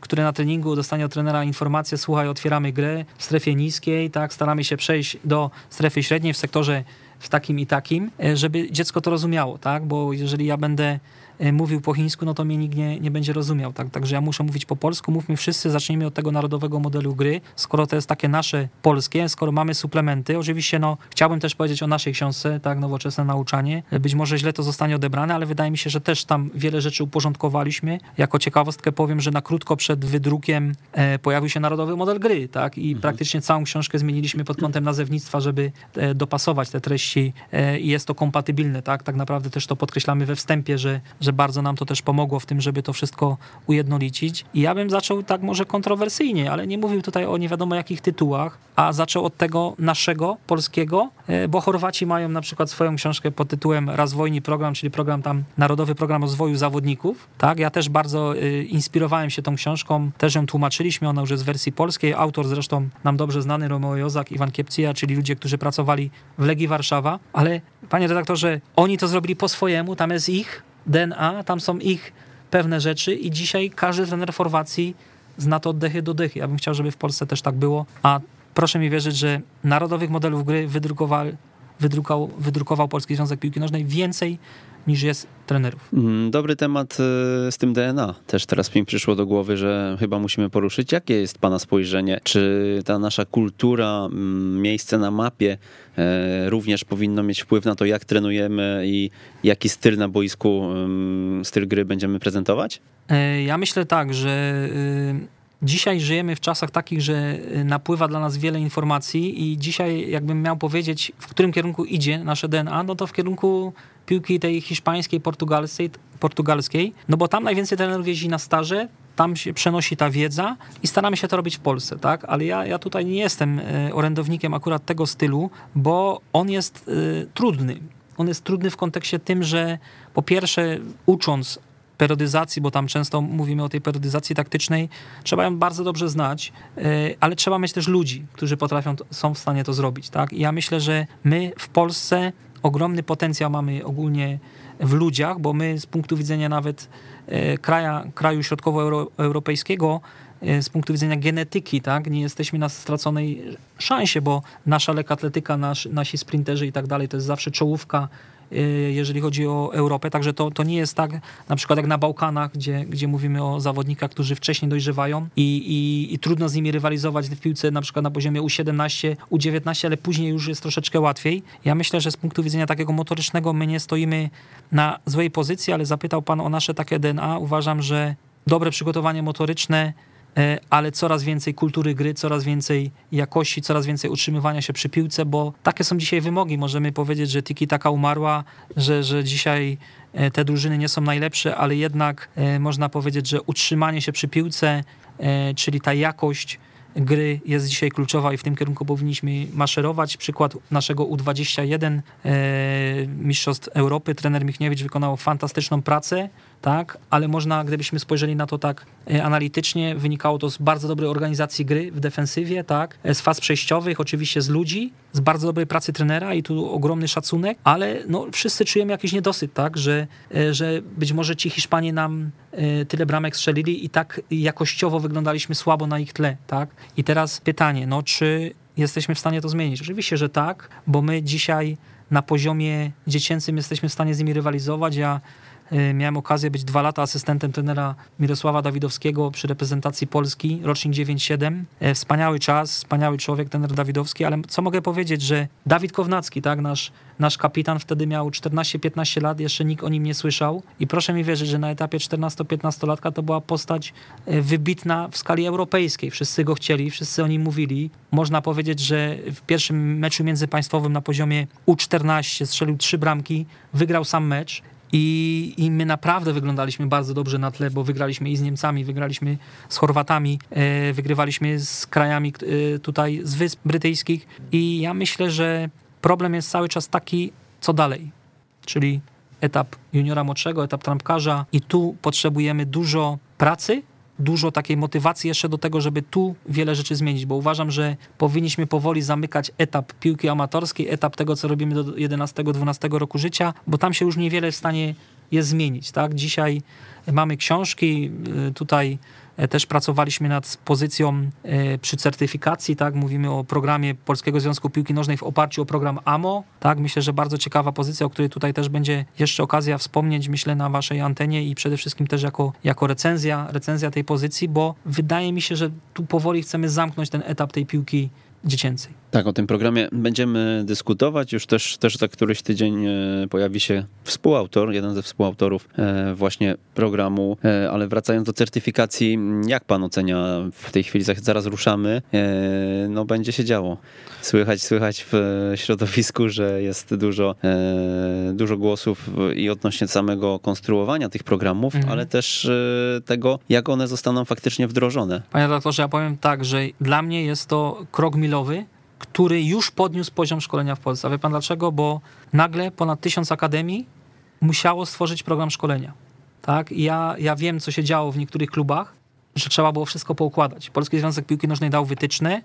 y, które na treningu dostanie od trenera informację, słuchaj, otwieramy grę w strefie niskiej, tak, staramy się przejść do strefy średniej w sektorze w takim i takim, e, żeby dziecko to rozumiało, tak? Bo jeżeli ja będę mówił po chińsku, no to mnie nikt nie, nie będzie rozumiał, tak? Także ja muszę mówić po polsku, mówmy wszyscy, zacznijmy od tego narodowego modelu gry, skoro to jest takie nasze polskie, skoro mamy suplementy, oczywiście no, chciałbym też powiedzieć o naszej książce, tak, nowoczesne nauczanie, być może źle to zostanie odebrane, ale wydaje mi się, że też tam wiele rzeczy uporządkowaliśmy. Jako ciekawostkę powiem, że na krótko przed wydrukiem e, pojawił się narodowy model gry, tak, i mhm. praktycznie całą książkę zmieniliśmy pod kątem nazewnictwa, żeby e, dopasować te treści e, i jest to kompatybilne, tak, tak naprawdę też to podkreślamy we wstępie, że, że bardzo nam to też pomogło w tym, żeby to wszystko ujednolicić. I ja bym zaczął tak może kontrowersyjnie, ale nie mówił tutaj o nie wiadomo jakich tytułach, a zaczął od tego naszego, polskiego, e, bo Chorwaci mają na przykład swoją książkę pod tytułem Razwojni Program, czyli program tam, Narodowy Program Rozwoju Zawodników. Tak, ja też bardzo e, inspirowałem się tą książką, też ją tłumaczyliśmy, ona już jest w wersji polskiej. Autor zresztą nam dobrze znany, Romeo Jozak, Iwan Kiepcija, czyli ludzie, którzy pracowali w Legii Warszawa, ale panie redaktorze, oni to zrobili po swojemu, tam jest ich DNA, tam są ich pewne rzeczy i dzisiaj każdy trener Chorwacji zna to oddechy do dechy. Ja bym chciał, żeby w Polsce też tak było, a proszę mi wierzyć, że narodowych modelów gry wydrukował, wydrukał, wydrukował Polski Związek Piłki Nożnej więcej niż jest trenerów. Mm, dobry temat y, z tym DNA. Też teraz mi przyszło do głowy, że chyba musimy poruszyć. Jakie jest Pana spojrzenie? Czy ta nasza kultura, mm, miejsce na mapie e, również powinno mieć wpływ na to, jak trenujemy i jaki styl na boisku, mm, styl gry będziemy prezentować? E, ja myślę tak, że y, Dzisiaj żyjemy w czasach takich, że y, napływa dla nas wiele informacji i dzisiaj jakbym miał powiedzieć, w którym kierunku idzie nasze DNA, no to w kierunku piłki tej hiszpańskiej, portugalskiej, portugalskiej no bo tam najwięcej trenerów jeździ na staże, tam się przenosi ta wiedza i staramy się to robić w Polsce, tak? Ale ja, ja tutaj nie jestem y, orędownikiem akurat tego stylu, bo on jest y, trudny. On jest trudny w kontekście tym, że po pierwsze ucząc perodyzacji, bo tam często mówimy o tej perodyzacji taktycznej, trzeba ją bardzo dobrze znać, e, ale trzeba mieć też ludzi, którzy potrafią, są w stanie to zrobić. Tak? I ja myślę, że my w Polsce ogromny potencjał mamy ogólnie w ludziach, bo my z punktu widzenia nawet e, kraja, kraju środkowoeuropejskiego, e, z punktu widzenia genetyki, tak, nie jesteśmy na straconej szansie, bo nasza lekatletyka, nasz, nasi sprinterzy i tak dalej, to jest zawsze czołówka jeżeli chodzi o Europę. Także to, to nie jest tak, na przykład jak na Bałkanach, gdzie, gdzie mówimy o zawodnikach, którzy wcześniej dojrzewają i, i, i trudno z nimi rywalizować w piłce na przykład na poziomie U17, U19, ale później już jest troszeczkę łatwiej. Ja myślę, że z punktu widzenia takiego motorycznego my nie stoimy na złej pozycji, ale zapytał Pan o nasze takie DNA. Uważam, że dobre przygotowanie motoryczne ale coraz więcej kultury gry, coraz więcej jakości, coraz więcej utrzymywania się przy piłce, bo takie są dzisiaj wymogi. Możemy powiedzieć, że tiki taka umarła, że, że dzisiaj e, te drużyny nie są najlepsze, ale jednak e, można powiedzieć, że utrzymanie się przy piłce, czyli ta jakość gry jest dzisiaj kluczowa i w tym kierunku powinniśmy maszerować. Przykład naszego U21 Mistrzostw Europy. Trener Michniewicz wykonał fantastyczną pracę tak, ale można, gdybyśmy spojrzeli na to tak e, analitycznie, wynikało to z bardzo dobrej organizacji gry w defensywie, tak, e, z faz przejściowych, oczywiście z ludzi, z bardzo dobrej pracy trenera i tu ogromny szacunek, ale no, wszyscy czujemy jakiś niedosyt, tak, że, e, że być może ci Hiszpanie nam tyle bramek strzelili i tak jakościowo wyglądaliśmy słabo na ich tle, tak. I teraz pytanie, no czy jesteśmy w stanie to zmienić? Oczywiście, że tak, bo my dzisiaj na poziomie dziecięcym jesteśmy w stanie z nimi rywalizować. Y, miałem okazję być dwa lata asystentem trenera Mirosława Dawidowskiego przy reprezentacji Polski, rocznik 9-7. Y, wspaniały czas, wspaniały człowiek, trener Dawidowski, ale co mogę powiedzieć, że Dawid Kownacki, tak, nasz, nasz kapitan wtedy miał 14-15 lat, jeszcze nikt o nim nie słyszał i proszę mi wierzyć, że na etapie 14-15 latka to była postać y, wybitna w skali europejskiej. Wszyscy go chcieli, wszyscy o nim mówili. Można powiedzieć, że w pierwszym meczu międzypaństwowym na poziomie U14 strzelił trzy bramki, wygrał sam mecz i, I my naprawdę wyglądaliśmy bardzo dobrze na tle, bo wygraliśmy i z Niemcami, wygraliśmy z Chorwatami, e, wygrywaliśmy z krajami e, tutaj z Wysp Brytyjskich. I ja myślę, że problem jest cały czas taki, co dalej. Czyli etap juniora młodszego, etap trampkarza, i tu potrzebujemy dużo pracy, dużo takiej motywacji jeszcze do tego, żeby tu wiele rzeczy zmienić, bo uważam, że powinniśmy powoli zamykać etap piłki amatorskiej, etap tego, co robimy do 11-12 roku życia, bo tam się już niewiele w stanie jest zmienić. Tak? Dzisiaj mamy książki, y, tutaj też pracowaliśmy nad pozycją e, przy certyfikacji, tak? Mówimy o programie Polskiego Związku Piłki Nożnej w oparciu o program AMO, tak? Myślę, że bardzo ciekawa pozycja, o której tutaj też będzie jeszcze okazja wspomnieć, myślę, na waszej antenie i przede wszystkim też jako, jako recenzja, recenzja tej pozycji, bo wydaje mi się, że tu powoli chcemy zamknąć ten etap tej piłki dziecięcej. Tak, o tym programie będziemy dyskutować. Już też, też za któryś tydzień e, pojawi się współautor, jeden ze współautorów e, właśnie programu. E, ale wracając do certyfikacji, jak pan ocenia w tej chwili, zaraz ruszamy, no będzie się działo. Słychać, słychać w środowisku, że jest dużo, dużo głosów i odnośnie samego konstruowania tych programów, mhm. ale też tego, jak one zostaną faktycznie wdrożone. Panie redaktorze, ja powiem tak, że dla mnie jest to krok milowy, który już podniósł poziom szkolenia w Polsce. A wie pan dlaczego? Bo nagle ponad tysiąc akademii musiało stworzyć program szkolenia. Tak? I ja, ja wiem, co się działo w niektórych klubach, że trzeba było wszystko poukładać. Polski Związek Piłki Nożnej dał wytyczne,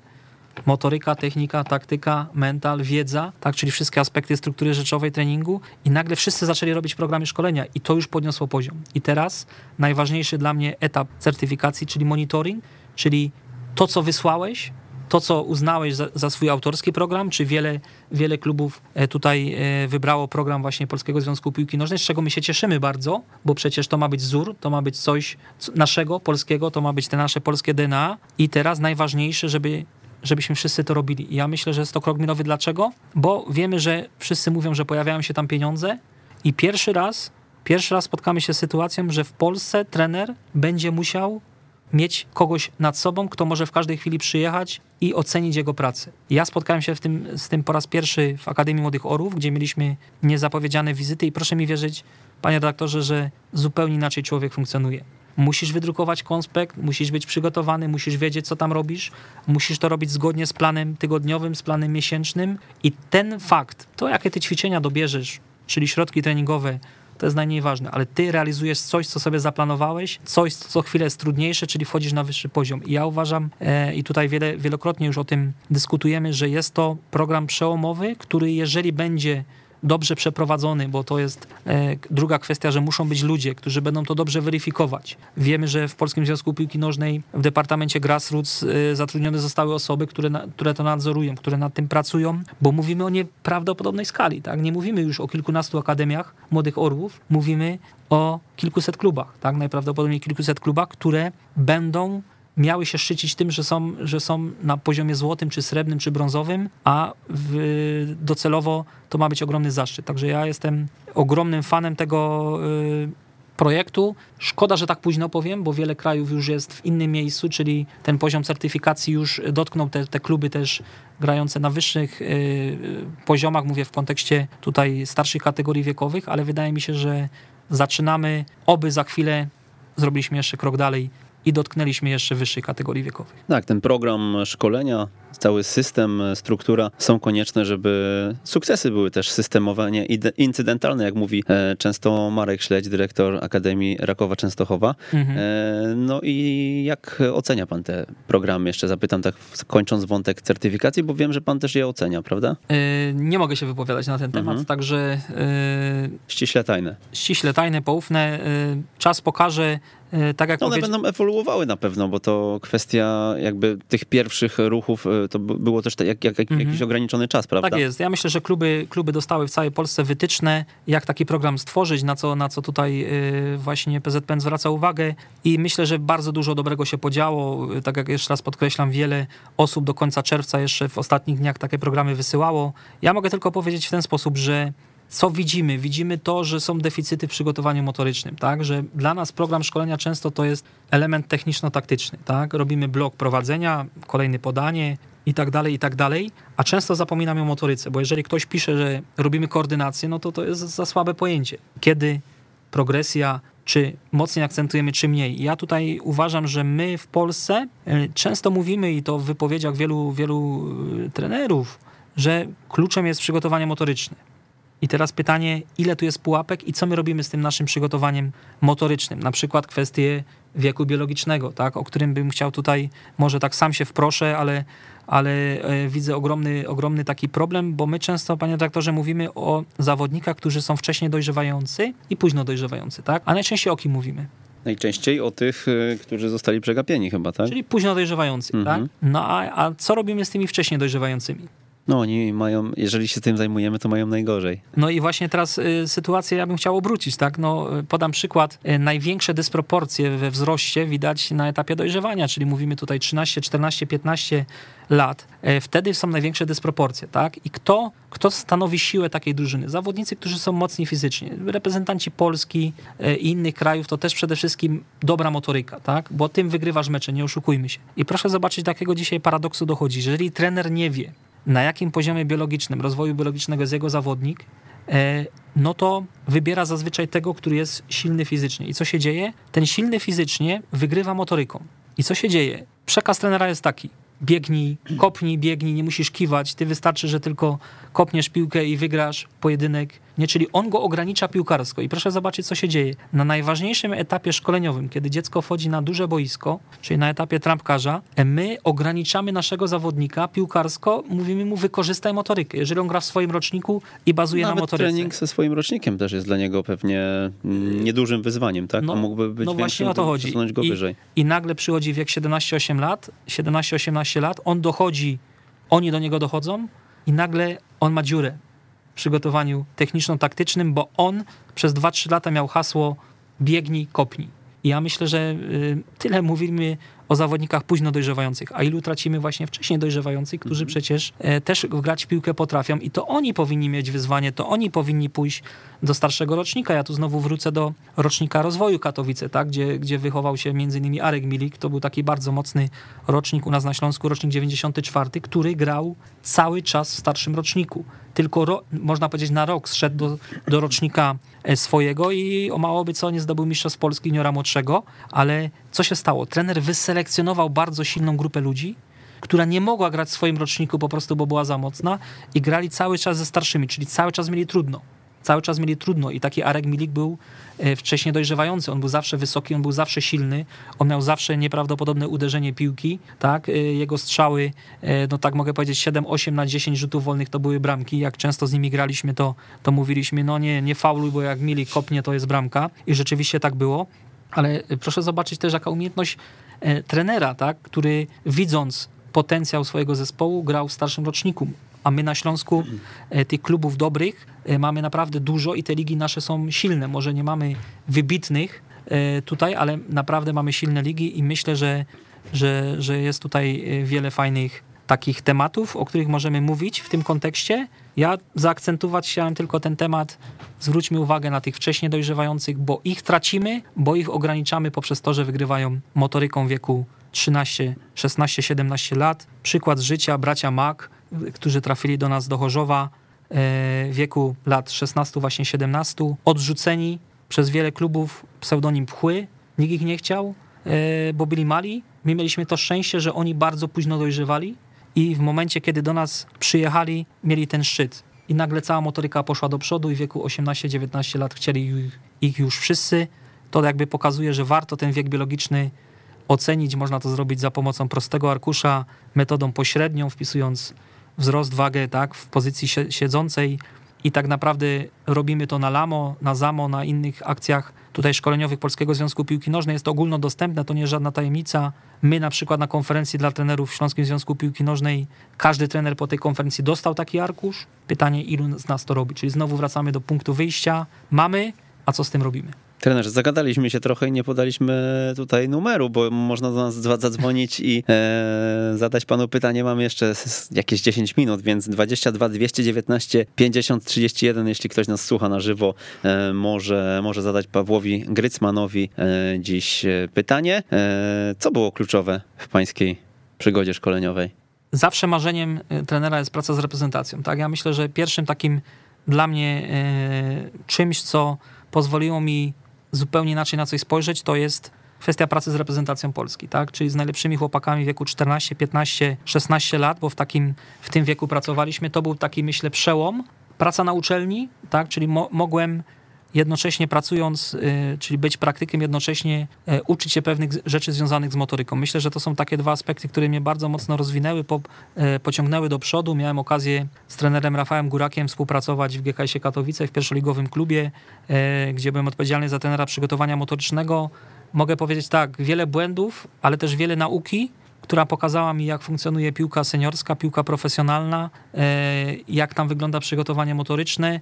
motoryka, technika, taktyka, mental, wiedza, tak, czyli wszystkie aspekty struktury rzeczowej treningu i nagle wszyscy zaczęli robić programy szkolenia i to już podniosło poziom. I teraz najważniejszy dla mnie etap certyfikacji, czyli monitoring, czyli to, co wysłałeś, to, co uznałeś za, za, swój autorski program, czy wiele, wiele klubów e, tutaj e, wybrało program właśnie Polskiego Związku Piłki Nożnej, z czego my się cieszymy bardzo, bo przecież to ma być wzór, to ma być coś naszego, polskiego, to ma być te nasze polskie DNA i teraz najważniejsze, żeby żebyśmy wszyscy to robili. ja myślę, że jest to krok milowy. Dlaczego? Bo wiemy, że wszyscy mówią, że pojawiają się tam pieniądze i pierwszy raz, pierwszy raz spotkamy się z sytuacją, że w Polsce trener będzie musiał mieć kogoś nad sobą, kto może w każdej chwili przyjechać i ocenić jego pracę. Ja spotkałem się w tym, z tym po raz pierwszy w Akademii Młodych Orów, gdzie mieliśmy niezapowiedziane wizyty i proszę mi wierzyć, panie redaktorze, że zupełnie inaczej człowiek funkcjonuje. Musisz wydrukować konspekt, musisz być przygotowany, musisz wiedzieć, co tam robisz, musisz to robić zgodnie z planem tygodniowym, z planem miesięcznym i ten fakt, to jakie ty ćwiczenia dobierzesz, czyli środki treningowe, to jest najmniej ważne, ale ty realizujesz coś, co sobie zaplanowałeś, coś, co co chwilę jest trudniejsze, czyli wchodzisz na wyższy poziom. I ja uważam, e, i tutaj wiele, wielokrotnie już o tym dyskutujemy, że jest to program przełomowy, który jeżeli będzie dobrze przeprowadzony, bo to jest e, druga kwestia, że muszą być ludzie, którzy będą to dobrze weryfikować. Wiemy, że w Polskim Związku Piłki Nożnej w Departamencie Grassroots e, zatrudnione zostały osoby, które, które to nadzorują, które nad tym pracują, bo mówimy o nieprawdopodobnej skali. Tak? Nie mówimy już o kilkunastu akademiach młodych orłów, mówimy o kilkuset klubach, tak? najprawdopodobniej kilkuset klubach, które będą miały się szczycić tym, że są, że są na poziomie złotym, czy srebrnym, czy brązowym, a w, docelowo to ma być ogromny zaszczyt. Także ja jestem ogromnym fanem tego y, projektu. Szkoda, że tak późno powiem, bo wiele krajów już jest w innym miejscu, czyli ten poziom certyfikacji już dotknął te, te kluby też grające na wyższych y, poziomach, mówię w kontekście tutaj starszych kategorii wiekowych, ale wydaje mi się, że zaczynamy, oby za chwilę zrobiliśmy jeszcze krok dalej i dotknęliśmy jeszcze wyższej kategorii wiekowych. Tak, ten program szkolenia, cały system, struktura są konieczne, żeby sukcesy były też systemowe, nie incydentalne, jak mówi e, często Marek Śledź, dyrektor Akademii Rakowa Częstochowa. Mhm. E, no i jak ocenia pan te programy? Jeszcze zapytam tak kończąc wątek certyfikacji, bo wiem, że pan też je ocenia, prawda? E, nie mogę się wypowiadać na ten temat, mhm. także... Ściśle tajne. Ściśle tajne, poufne. Czas pokaże, tak jak no one będą ewoluowały na pewno, bo to kwestia jakby tych pierwszych ruchów, e, to było też jak, jak, jak mhm. jakiś ograniczony czas, prawda? Tak jest. Ja myślę, że kluby, kluby dostały w całej Polsce wytyczne, jak taki program stworzyć, na co, na co tutaj e, właśnie PZPN zwraca uwagę i myślę, że bardzo dużo dobrego się podziało. Tak jak jeszcze raz podkreślam, wiele osób do końca czerwca jeszcze w ostatnich dniach takie programy wysyłało. Ja mogę tylko powiedzieć w ten sposób, że co widzimy? Widzimy to, że są deficyty w przygotowaniu motorycznym, tak? Że dla nas program szkolenia często to jest element techniczno-taktyczny, tak? Robimy blok prowadzenia, kolejne podanie i tak dalej, i tak dalej, a często zapominamy o motoryce, bo jeżeli ktoś pisze, że robimy koordynację, no to to jest za słabe pojęcie. Kiedy progresja czy mocniej akcentujemy, czy mniej. Ja tutaj uważam, że my w Polsce e, często mówimy i to w wypowiedziach wielu, wielu e, trenerów, że kluczem jest przygotowanie motoryczne. I teraz pytanie, ile tu jest pułapek i co my robimy z tym naszym przygotowaniem motorycznym? Na przykład kwestie wieku biologicznego, tak, o którym bym chciał tutaj, może tak sam się wproszę, ale, ale e, widzę ogromny, ogromny taki problem, bo my często, panie doktorze, mówimy o zawodnikach, którzy są wcześniej dojrzewający i późno dojrzewający, tak? A najczęściej o kim mówimy? Najczęściej o tych, y, którzy zostali przegapieni chyba, tak? Czyli późno dojrzewający, Mhm. tak? No a, a co robimy z tymi wcześniej dojrzewającymi? No oni mają, jeżeli się tym zajmujemy, to mają najgorzej. No i właśnie teraz y, sytuację ja bym chciał obrócić, tak? No, y, podam przykład. Y, największe dysproporcje we wzroście widać na etapie dojrzewania, czyli mówimy tutaj 13, 14, 15 lat. Y, wtedy są największe dysproporcje, tak? I kto, kto stanowi siłę takiej drużyny? Zawodnicy, którzy są mocni fizycznie. Reprezentanci Polski i innych krajów to też przede wszystkim dobra motoryka, tak? Bo tym wygrywasz mecze, nie oszukujmy się. I proszę zobaczyć, do jakiego dzisiaj paradoksu dochodzi. Jeżeli trener nie wie, na jakim poziomie biologicznym, rozwoju biologicznego jest jego zawodnik, e, no to wybiera zazwyczaj tego, który jest silny fizycznie. I co się dzieje? Ten silny fizycznie wygrywa motoryką. I co się dzieje? Przekaz trenera jest taki. Biegnij, kopnij, biegnij, nie musisz kiwać. Ty wystarczy, że tylko kopniesz piłkę i wygrasz pojedynek. Nie, czyli on go ogranicza piłkarsko. I proszę zobaczyć, co się dzieje. Na najważniejszym etapie szkoleniowym, kiedy dziecko wchodzi na duże boisko, czyli na etapie trampkarza, my ograniczamy naszego zawodnika piłkarsko, mówimy mu wykorzystaj motorykę. Jeżeli on gra w swoim roczniku i bazuje Nawet na motoryce. trening ze swoim rocznikiem też jest dla niego pewnie mm, niedużym wyzwaniem, tak? No, A mógłby być no właśnie o to chodzi. go I, wyżej. I nagle przychodzi wiek 17-8 lat, 17-18 lat, on dochodzi, oni do niego dochodzą i nagle on ma dziurę przygotowaniu techniczno-taktycznym, bo on przez 2-3 lata miał hasło biegnij, kopnij. I ja myślę, że y, tyle mówimy o zawodnikach późno dojrzewających, a ilu tracimy właśnie wcześniej dojrzewających, którzy przecież e, też grać w piłkę potrafią i to oni powinni mieć wyzwanie, to oni powinni pójść do starszego rocznika. Ja tu znowu wrócę do rocznika rozwoju Katowice, tak, gdzie, gdzie wychował się między innymi Arek Milik, to był taki bardzo mocny rocznik u nas na Śląsku, rocznik 94, który grał cały czas w starszym roczniku. Tylko ro, można powiedzieć na rok zszedł do, do rocznika e, swojego i o mało by co nie zdobył mistrzostw Polski juniora młodszego, ale co się stało? Trener wyselekcjonował bardzo silną grupę ludzi, która nie mogła grać w swoim roczniku po prostu, bo była za mocna i grali cały czas ze starszymi, czyli cały czas mieli trudno. Cały czas mieli trudno i taki Arek Milik był e, wcześniej dojrzewający. On był zawsze wysoki, on był zawsze silny, on miał zawsze nieprawdopodobne uderzenie piłki, tak? E, Jego strzały, e, no tak mogę powiedzieć, 7, 8 na 10 rzutów wolnych to były bramki. Jak często z nimi graliśmy, to, to mówiliśmy, no nie, nie fauluj, bo jak Milik kopnie, to jest bramka. I rzeczywiście tak było. Ale proszę zobaczyć też, jaka umiejętność trenera, tak? który widząc potencjał swojego zespołu, grał w starszym roczniku. A my na Śląsku e, tych klubów dobrych e, mamy naprawdę dużo i te ligi nasze są silne. Może nie mamy wybitnych e, tutaj, ale naprawdę mamy silne ligi i myślę, że, że, że jest tutaj wiele fajnych takich tematów, o których możemy mówić w tym kontekście. Ja zaakcentować chciałem tylko ten temat. Zwróćmy uwagę na tych wcześniej dojrzewających, bo ich tracimy, bo ich ograniczamy poprzez to, że wygrywają motoryką wieku 13, 16, 17 lat. Przykład z życia bracia Mak, którzy trafili do nas do Chorzowa e, w wieku lat 16, właśnie 17, odrzuceni przez wiele klubów pseudonim Pchły. Nikt ich nie chciał, e, bo byli mali. My mieliśmy to szczęście, że oni bardzo późno dojrzewali i w momencie, kiedy do nas przyjechali, mieli ten szczyt. I nagle cała motoryka poszła do przodu i w wieku 18-19 lat chcieli ich- ich już wszyscy. To jakby pokazuje, że warto ten wiek biologiczny ocenić. Można to zrobić za pomocą prostego arkusza, metodą pośrednią, wpisując wzrost, wagę tak, w pozycji sie- siedzącej i tak naprawdę robimy to na LAMO, na ZAMO, na innych akcjach tutaj szkoleniowych Polskiego Związku Piłki Nożnej. Jest to ogólnodostępne, to nie jest żadna tajemnica. My na przykład na konferencji dla trenerów w Śląskim Związku Piłki Nożnej, każdy trener po tej konferencji dostał taki arkusz. Pytanie, ilu z nas to robi? Czyli znowu wracamy do punktu wyjścia. Mamy, a co z tym robimy? Trenerze, zagadaliśmy się trochę i nie podaliśmy tutaj numeru, bo można do nas zadzwonić i e, zadać panu pytanie. Mamy jeszcze jakieś 10 minut, więc 22 219 50 31, jeśli ktoś nas słucha na żywo, e, może, może zadać Pawłowi Grycmanowi e, dziś e, pytanie. E, co było kluczowe w pańskiej przygodzie szkoleniowej? zawsze marzeniem y, trenera jest praca z reprezentacją. Tak? Ja myślę, że pierwszym takim dla mnie czymś, co pozwoliło mi zupełnie inaczej na coś spojrzeć, to jest kwestia pracy z reprezentacją Polski, tak? Czyli z najlepszymi chłopakami w wieku 14, 15, 16 lat, bo w takim w tym wieku pracowaliśmy. To był taki, myślę, przełom. Praca na uczelni, tak? Czyli mo- mogłem jednocześnie pracując, y, czyli być praktykiem, jednocześnie y, uczyć się pewnych rzeczy związanych z motoryką. Myślę, że to są takie dwa aspekty, które mnie bardzo mocno rozwinęły, po, y, pociągnęły do przodu. Miałem okazję z trenerem Rafałem Górakiem współpracować w GKS Katowice, w pierwszoligowym klubie, y, gdzie byłem odpowiedzialny za trenera przygotowania motorycznego. mogę powiedzieć tak, wiele błędów, ale też wiele nauki, która pokazała mi, jak funkcjonuje piłka seniorska, piłka profesjonalna, e, jak tam wygląda przygotowanie motoryczne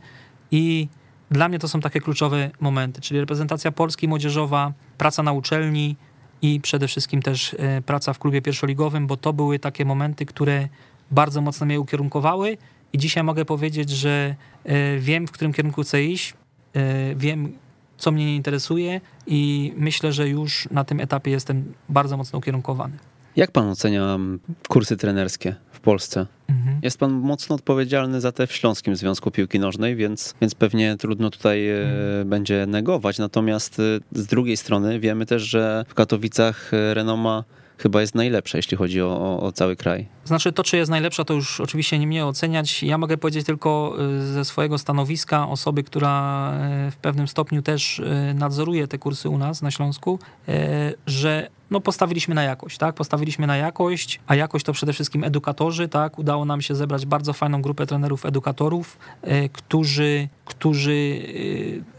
i dla mnie to są takie kluczowe momenty, czyli reprezentacja Polski młodzieżowa, praca na uczelni i przede wszystkim też e, praca w klubie pierwszoligowym, bo to były takie momenty, które bardzo mocno mnie ukierunkowały i dzisiaj mogę powiedzieć, że e, wiem, w którym kierunku chcę iść, wiem, co mnie interesuje i myślę, że już na tym etapie jestem bardzo mocno ukierunkowany. Jak pan ocenia kursy trenerskie w Polsce? Mhm. Jest pan mocno odpowiedzialny za te w Śląskim Związku Piłki Nożnej, więc, więc pewnie trudno tutaj e, mhm. będzie negować. Natomiast e, z drugiej strony wiemy też, że w Katowicach e, renoma chyba jest najlepsza, jeśli chodzi o, o, o, cały kraj. Znaczy to, czy jest najlepsza, to już oczywiście nie mnie oceniać. Ja mogę powiedzieć tylko ze swojego stanowiska osoby, która w pewnym stopniu też nadzoruje te kursy u nas na Śląsku, że no postawiliśmy na jakość, tak? Postawiliśmy na jakość, a jakość to przede wszystkim edukatorzy, tak? Udało nam się zebrać bardzo fajną grupę trenerów, edukatorów, którzy, którzy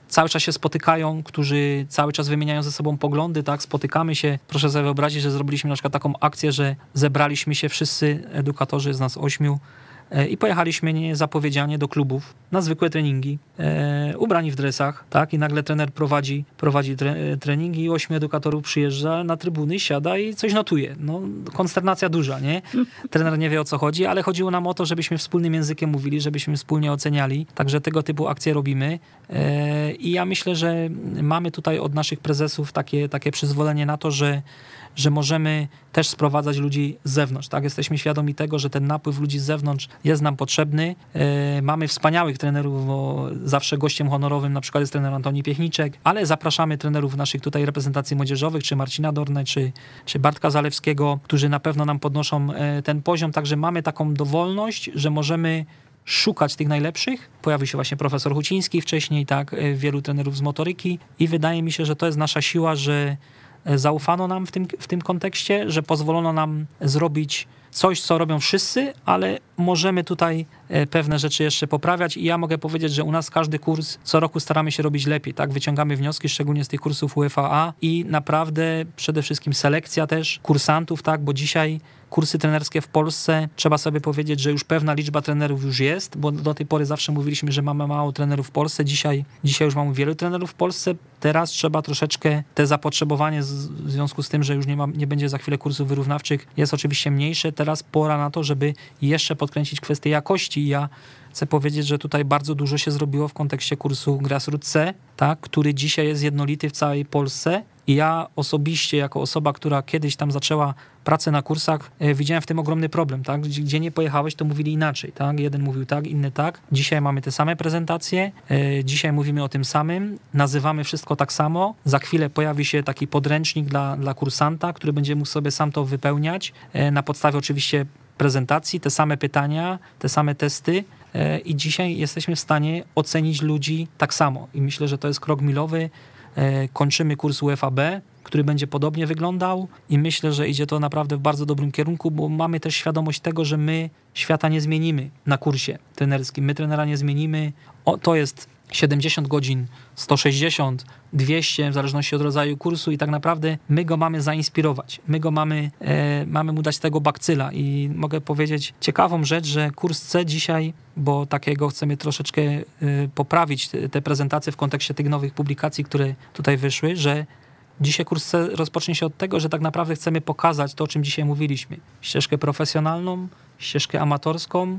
cały czas się spotykają, którzy cały czas wymieniają ze sobą poglądy, tak, spotykamy się. Proszę sobie wyobrazić, że zrobiliśmy na przykład taką akcję, że zebraliśmy się wszyscy edukatorzy z nas ośmiu i pojechaliśmy niezapowiedzianie do klubów na zwykłe treningi, e, ubrani w dresach, tak, i nagle trener prowadzi, prowadzi tre, e, treningi. I ośmiu edukatorów przyjeżdża na trybuny, siada i coś notuje. No, konsternacja duża, nie? Trener nie wie o co chodzi, ale chodziło nam o to, żebyśmy wspólnym językiem mówili, żebyśmy wspólnie oceniali, także tego typu akcje robimy. I ja myślę, że mamy tutaj od naszych prezesów takie, takie przyzwolenie na to, że że możemy też sprowadzać ludzi z zewnątrz. Tak? Jesteśmy świadomi tego, że ten napływ ludzi z zewnątrz jest nam potrzebny. E, mamy wspaniałych trenerów, bo zawsze gościem honorowym na przykład jest trener Antoni Piechniczek, ale zapraszamy trenerów naszych tutaj reprezentacji młodzieżowych, czy Marcina Dorne, czy, czy Bartka Zalewskiego, którzy na pewno nam podnoszą e, ten poziom. Także mamy taką dowolność, że możemy szukać tych najlepszych. Pojawił się właśnie profesor Huciński wcześniej, tak, e, wielu trenerów z motoryki i wydaje mi się, że to jest nasza siła, że zaufano nam w tym, w tym kontekście, że pozwolono nam zrobić coś, co robią wszyscy, ale możemy tutaj e, pewne rzeczy jeszcze poprawiać i ja mogę powiedzieć, że u nas każdy kurs co roku staramy się robić lepiej, tak? Wyciągamy wnioski, szczególnie z tych kursów UFAA i naprawdę przede wszystkim selekcja też kursantów, tak? Bo dzisiaj kursy trenerskie w Polsce, trzeba sobie powiedzieć, że już pewna liczba trenerów już jest, bo do tej pory zawsze mówiliśmy, że mamy mało trenerów w Polsce. Dzisiaj, dzisiaj już mamy wielu trenerów w Polsce. Teraz trzeba troszeczkę te zapotrzebowanie w związku z tym, że już nie, ma, nie będzie za chwilę kursów wyrównawczych, jest oczywiście mniejsze. Teraz pora na to, żeby jeszcze podkręcić kwestię jakości. Ja chcę powiedzieć, że tutaj bardzo dużo się zrobiło w kontekście kursu Grassroots C, tak, który dzisiaj jest jednolity w całej Polsce i ja osobiście, jako osoba, która kiedyś tam zaczęła pracę na kursach, e, widziałem w tym ogromny problem, tak? Gdzie nie pojechałeś, to mówili inaczej, tak? Jeden mówił tak, inny tak. Dzisiaj mamy te same prezentacje, e, dzisiaj mówimy o tym samym, nazywamy wszystko tak samo. Za chwilę pojawi się taki podręcznik dla, dla kursanta, który będzie mógł sobie sam to wypełniać, e, na podstawie oczywiście prezentacji, te same pytania, te same testy. I dzisiaj jesteśmy w stanie ocenić ludzi tak samo. I myślę, że to jest krok milowy kończymy kurs UFAB, który będzie podobnie wyglądał i myślę, że idzie to naprawdę w bardzo dobrym kierunku, bo mamy też świadomość tego, że my świata nie zmienimy na kursie trenerskim. My trenera nie zmienimy. O, to jest 70 godzin, 160, 200, w zależności od rodzaju kursu i tak naprawdę my go mamy zainspirować. My go mamy, e, mamy mu dać tego bakcyla i mogę powiedzieć ciekawą rzecz, że kurs C dzisiaj, bo takiego chcemy troszeczkę e, poprawić te, te prezentacje w kontekście tych nowych publikacji, które tutaj wyszły, że Dzisiaj kurs C rozpocznie się od tego, że tak naprawdę chcemy pokazać to, o czym dzisiaj mówiliśmy. Ścieżkę profesjonalną, ścieżkę amatorską,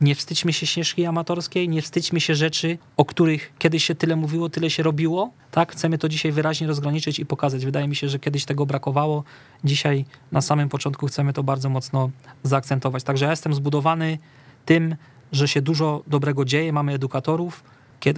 nie wstydźmy się ścieżki amatorskiej, nie wstydźmy się rzeczy, o których kiedyś się tyle mówiło, tyle się robiło. Tak, chcemy to dzisiaj wyraźnie rozgraniczyć i pokazać. Wydaje mi się, że kiedyś tego brakowało. Dzisiaj na samym początku chcemy to bardzo mocno zaakcentować. Także ja jestem zbudowany tym, że się dużo dobrego dzieje, mamy edukatorów,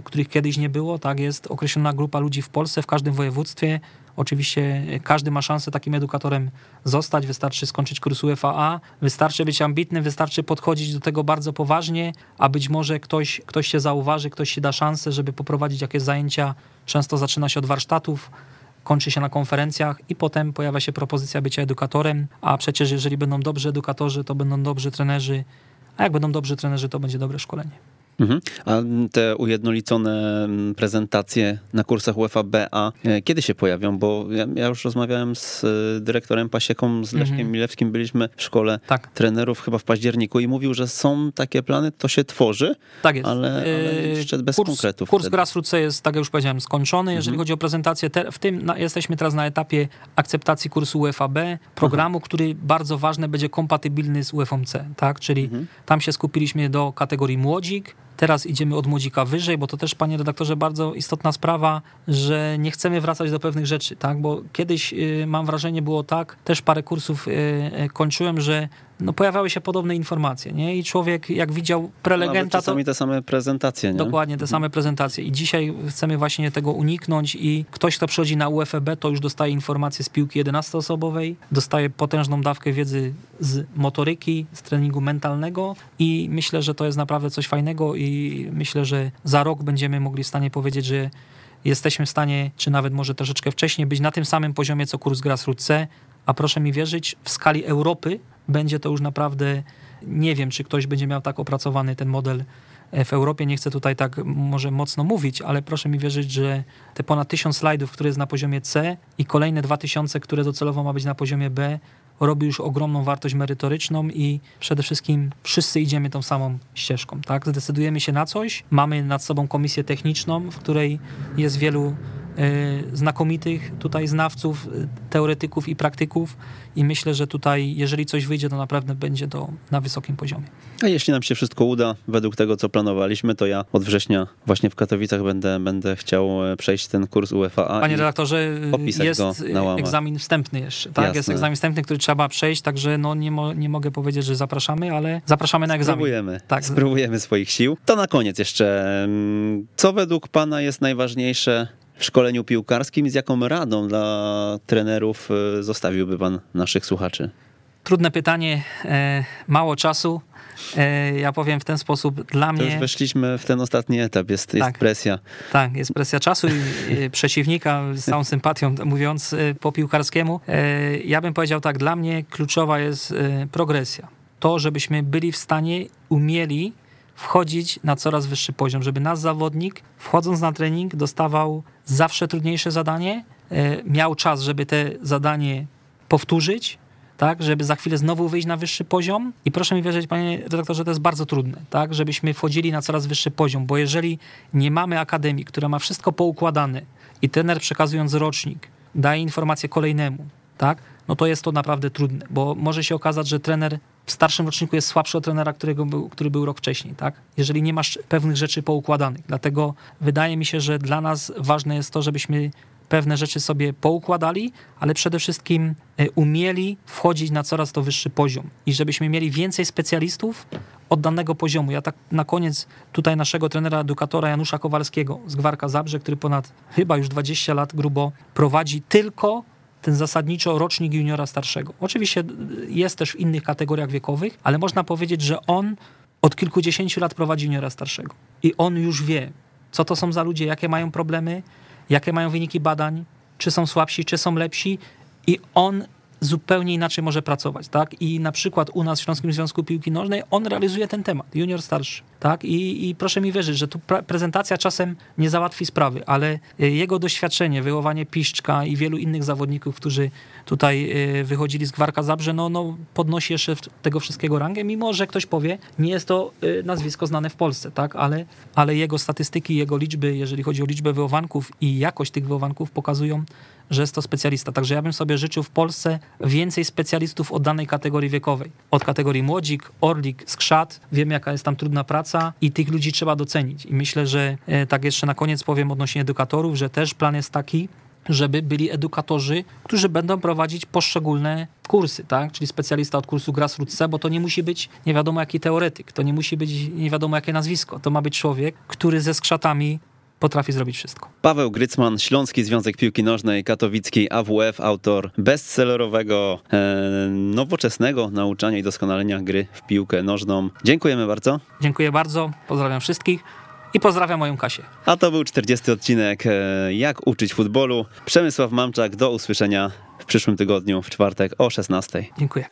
których kiedyś nie było. Tak, jest określona grupa ludzi w Polsce, w każdym województwie. Oczywiście każdy ma szansę takim edukatorem zostać, wystarczy skończyć kurs UFAA, wystarczy być ambitny, wystarczy podchodzić do tego bardzo poważnie, a być może ktoś, ktoś się zauważy, ktoś się da szansę, żeby poprowadzić jakieś zajęcia. Często zaczyna się od warsztatów, kończy się na konferencjach i potem pojawia się propozycja bycia edukatorem, a przecież jeżeli będą dobrzy edukatorzy, to będą dobrzy trenerzy, a jak będą dobrzy trenerzy, to będzie dobre szkolenie. Mhm. A te ujednolicone mm, prezentacje na kursach UEFA BA, e, kiedy się pojawią? Bo ja, ja już rozmawiałem z e, dyrektorem Pasieką, z Leszkiem mhm. Milewskim, byliśmy w szkole tak. trenerów chyba w październiku i mówił, że są takie plany, to się tworzy, tak jest. Ale, ale jeszcze bez kurs, konkretów. Kurs Grassroots jest, tak jak już powiedziałem, skończony. Jeżeli mhm. chodzi o prezentację, te, w tym na, jesteśmy teraz na etapie akceptacji kursu UEFA B, programu, Aha. który bardzo ważny będzie kompatybilny z UEFA C, tak? Czyli mhm. tam się skupiliśmy do kategorii młodzik, Teraz idziemy od młodzika wyżej, bo to też, panie redaktorze, bardzo istotna sprawa, że nie chcemy wracać do pewnych rzeczy, tak? Bo kiedyś, y, mam wrażenie, było tak, też parę kursów y, y, kończyłem, że no pojawiały się podobne informacje, nie? I człowiek jak widział prelegenta, czasami to... te same prezentacje, nie? Dokładnie, te same prezentacje. I dzisiaj chcemy właśnie tego uniknąć i ktoś, kto przychodzi na UFB, to już dostaje informacje z piłki 11-osobowej, dostaje potężną dawkę wiedzy z motoryki, z treningu mentalnego i myślę, że to jest naprawdę coś fajnego i myślę, że za rok będziemy mogli w stanie powiedzieć, że jesteśmy w stanie, czy nawet może troszeczkę wcześniej, być na tym samym poziomie co kurs Grassroots C, a proszę mi wierzyć, w skali Europy będzie to już naprawdę, nie wiem, czy ktoś będzie miał tak opracowany ten model w Europie. Nie chcę tutaj tak może mocno mówić, ale proszę mi wierzyć, że te ponad tysiąc slajdów, które jest na poziomie C i kolejne dwa tysiące, które docelowo ma być na poziomie B, robi już ogromną wartość merytoryczną i przede wszystkim wszyscy idziemy tą samą ścieżką. Tak? Zdecydujemy się na coś, mamy nad sobą komisję techniczną, w której jest wielu znakomitych tutaj znawców, e, teoretyków i praktyków i myślę, że tutaj jeżeli coś wyjdzie, to naprawdę będzie to na wysokim poziomie. A jeśli nam się wszystko uda według tego, co planowaliśmy, to ja od września właśnie w Katowicach będę, będę chciał e, przejść ten kurs UEFA. Panie redaktorze, jest egzamin wstępny jeszcze, tak? Jasne. Jest egzamin wstępny, który trzeba przejść, także no nie, mo nie mogę powiedzieć, że zapraszamy, ale zapraszamy na egzamin. Spróbujemy, tak. spróbujemy swoich sił. To na koniec jeszcze, mm, co według pana jest najważniejsze w szkoleniu piłkarskim. Z jaką radą dla trenerów e, zostawiłby pan naszych słuchaczy? Trudne pytanie, e, mało czasu. E, ja powiem w ten sposób, dla mnie... już weszliśmy w ten ostatni etap, jest, jest tak, presja. Tak, jest presja czasu i przeciwnika, z całą sympatią mówiąc po piłkarskiemu. Ja bym powiedział tak, dla mnie kluczowa jest progresja. To, żebyśmy byli w stanie, umieli wchodzić na coraz wyższy poziom, żeby nasz zawodnik, wchodząc na trening, dostawał zawsze trudniejsze zadanie, e, miał czas, żeby te zadanie powtórzyć, tak, żeby za chwilę znowu wyjść na wyższy poziom. I proszę mi wierzyć, panie redaktorze, to jest bardzo trudne, tak, żebyśmy wchodzili na coraz wyższy poziom, bo jeżeli nie mamy akademii, która ma wszystko poukładane i trener przekazując rocznik daje informację kolejnemu, tak, no to jest to naprawdę trudne, bo może się okazać, że trener w starszym roczniku jest słabszy od trenera, którego był, który był rok wcześniej, tak? Jeżeli nie masz pewnych rzeczy poukładanych. Dlatego wydaje mi się, że dla nas ważne jest to, żebyśmy pewne rzeczy sobie poukładali, ale przede wszystkim e, umieli wchodzić na coraz to wyższy poziom i żebyśmy mieli więcej specjalistów od danego poziomu. Ja tak na koniec tutaj naszego trenera edukatora Janusza Kowalskiego z Gwarka Zabrze, który ponad chyba już 20 lat grubo prowadzi tylko ten zasadniczo rocznik juniora starszego. Oczywiście jest też w innych kategoriach wiekowych, ale można powiedzieć, że on od kilkudziesięciu lat prowadzi juniora starszego. I on już wie, co to są za ludzie, jakie mają problemy, jakie mają wyniki badań, czy są słabsi, czy są lepsi. I on zupełnie inaczej może pracować, tak? I na przykład u nas w Śląskim Związku Piłki Nożnej on realizuje ten temat, junior starszy, tak? I, i proszę mi wierzyć, że tu prezentacja czasem nie załatwi sprawy, ale e, jego doświadczenie, wyłowanie Piszczka i wielu innych zawodników, którzy tutaj e, wychodzili z Gwarka Zabrze, no, no podnosi jeszcze tego wszystkiego rangę, mimo że ktoś powie, nie jest to e, nazwisko znane w Polsce, tak? Ale, ale jego statystyki, jego liczby, jeżeli chodzi o liczbę wyłowanków i jakość tych wyłowanków pokazują, że jest to specjalista. Także ja bym sobie życzył w Polsce więcej specjalistów od danej kategorii wiekowej. Od kategorii młodzik, orlik, skrzat. Wiem, jaka jest tam trudna praca i tych ludzi trzeba docenić. I myślę, że e, tak jeszcze na koniec powiem odnośnie edukatorów, że też plan jest taki, żeby byli edukatorzy, którzy będą prowadzić poszczególne kursy, tak? Czyli specjalista od kursu Grassroots C, bo to nie musi być nie wiadomo jaki teoretyk, to nie musi być nie wiadomo jakie nazwisko. To ma być człowiek, który ze skrzatami potrafi zrobić wszystko. Paweł Grycman, Śląski Związek Piłki Nożnej, katowicki AWF, autor bestsellerowego, e, nowoczesnego nauczania i doskonalenia gry w piłkę nożną. Dziękujemy bardzo. Dziękuję bardzo, pozdrawiam wszystkich. I pozdrawiam moją Kasię. A to był 40 odcinek e, Jak uczyć futbolu. Przemysław Mamczak, do usłyszenia w przyszłym tygodniu, w czwartek o 16. Dziękuję.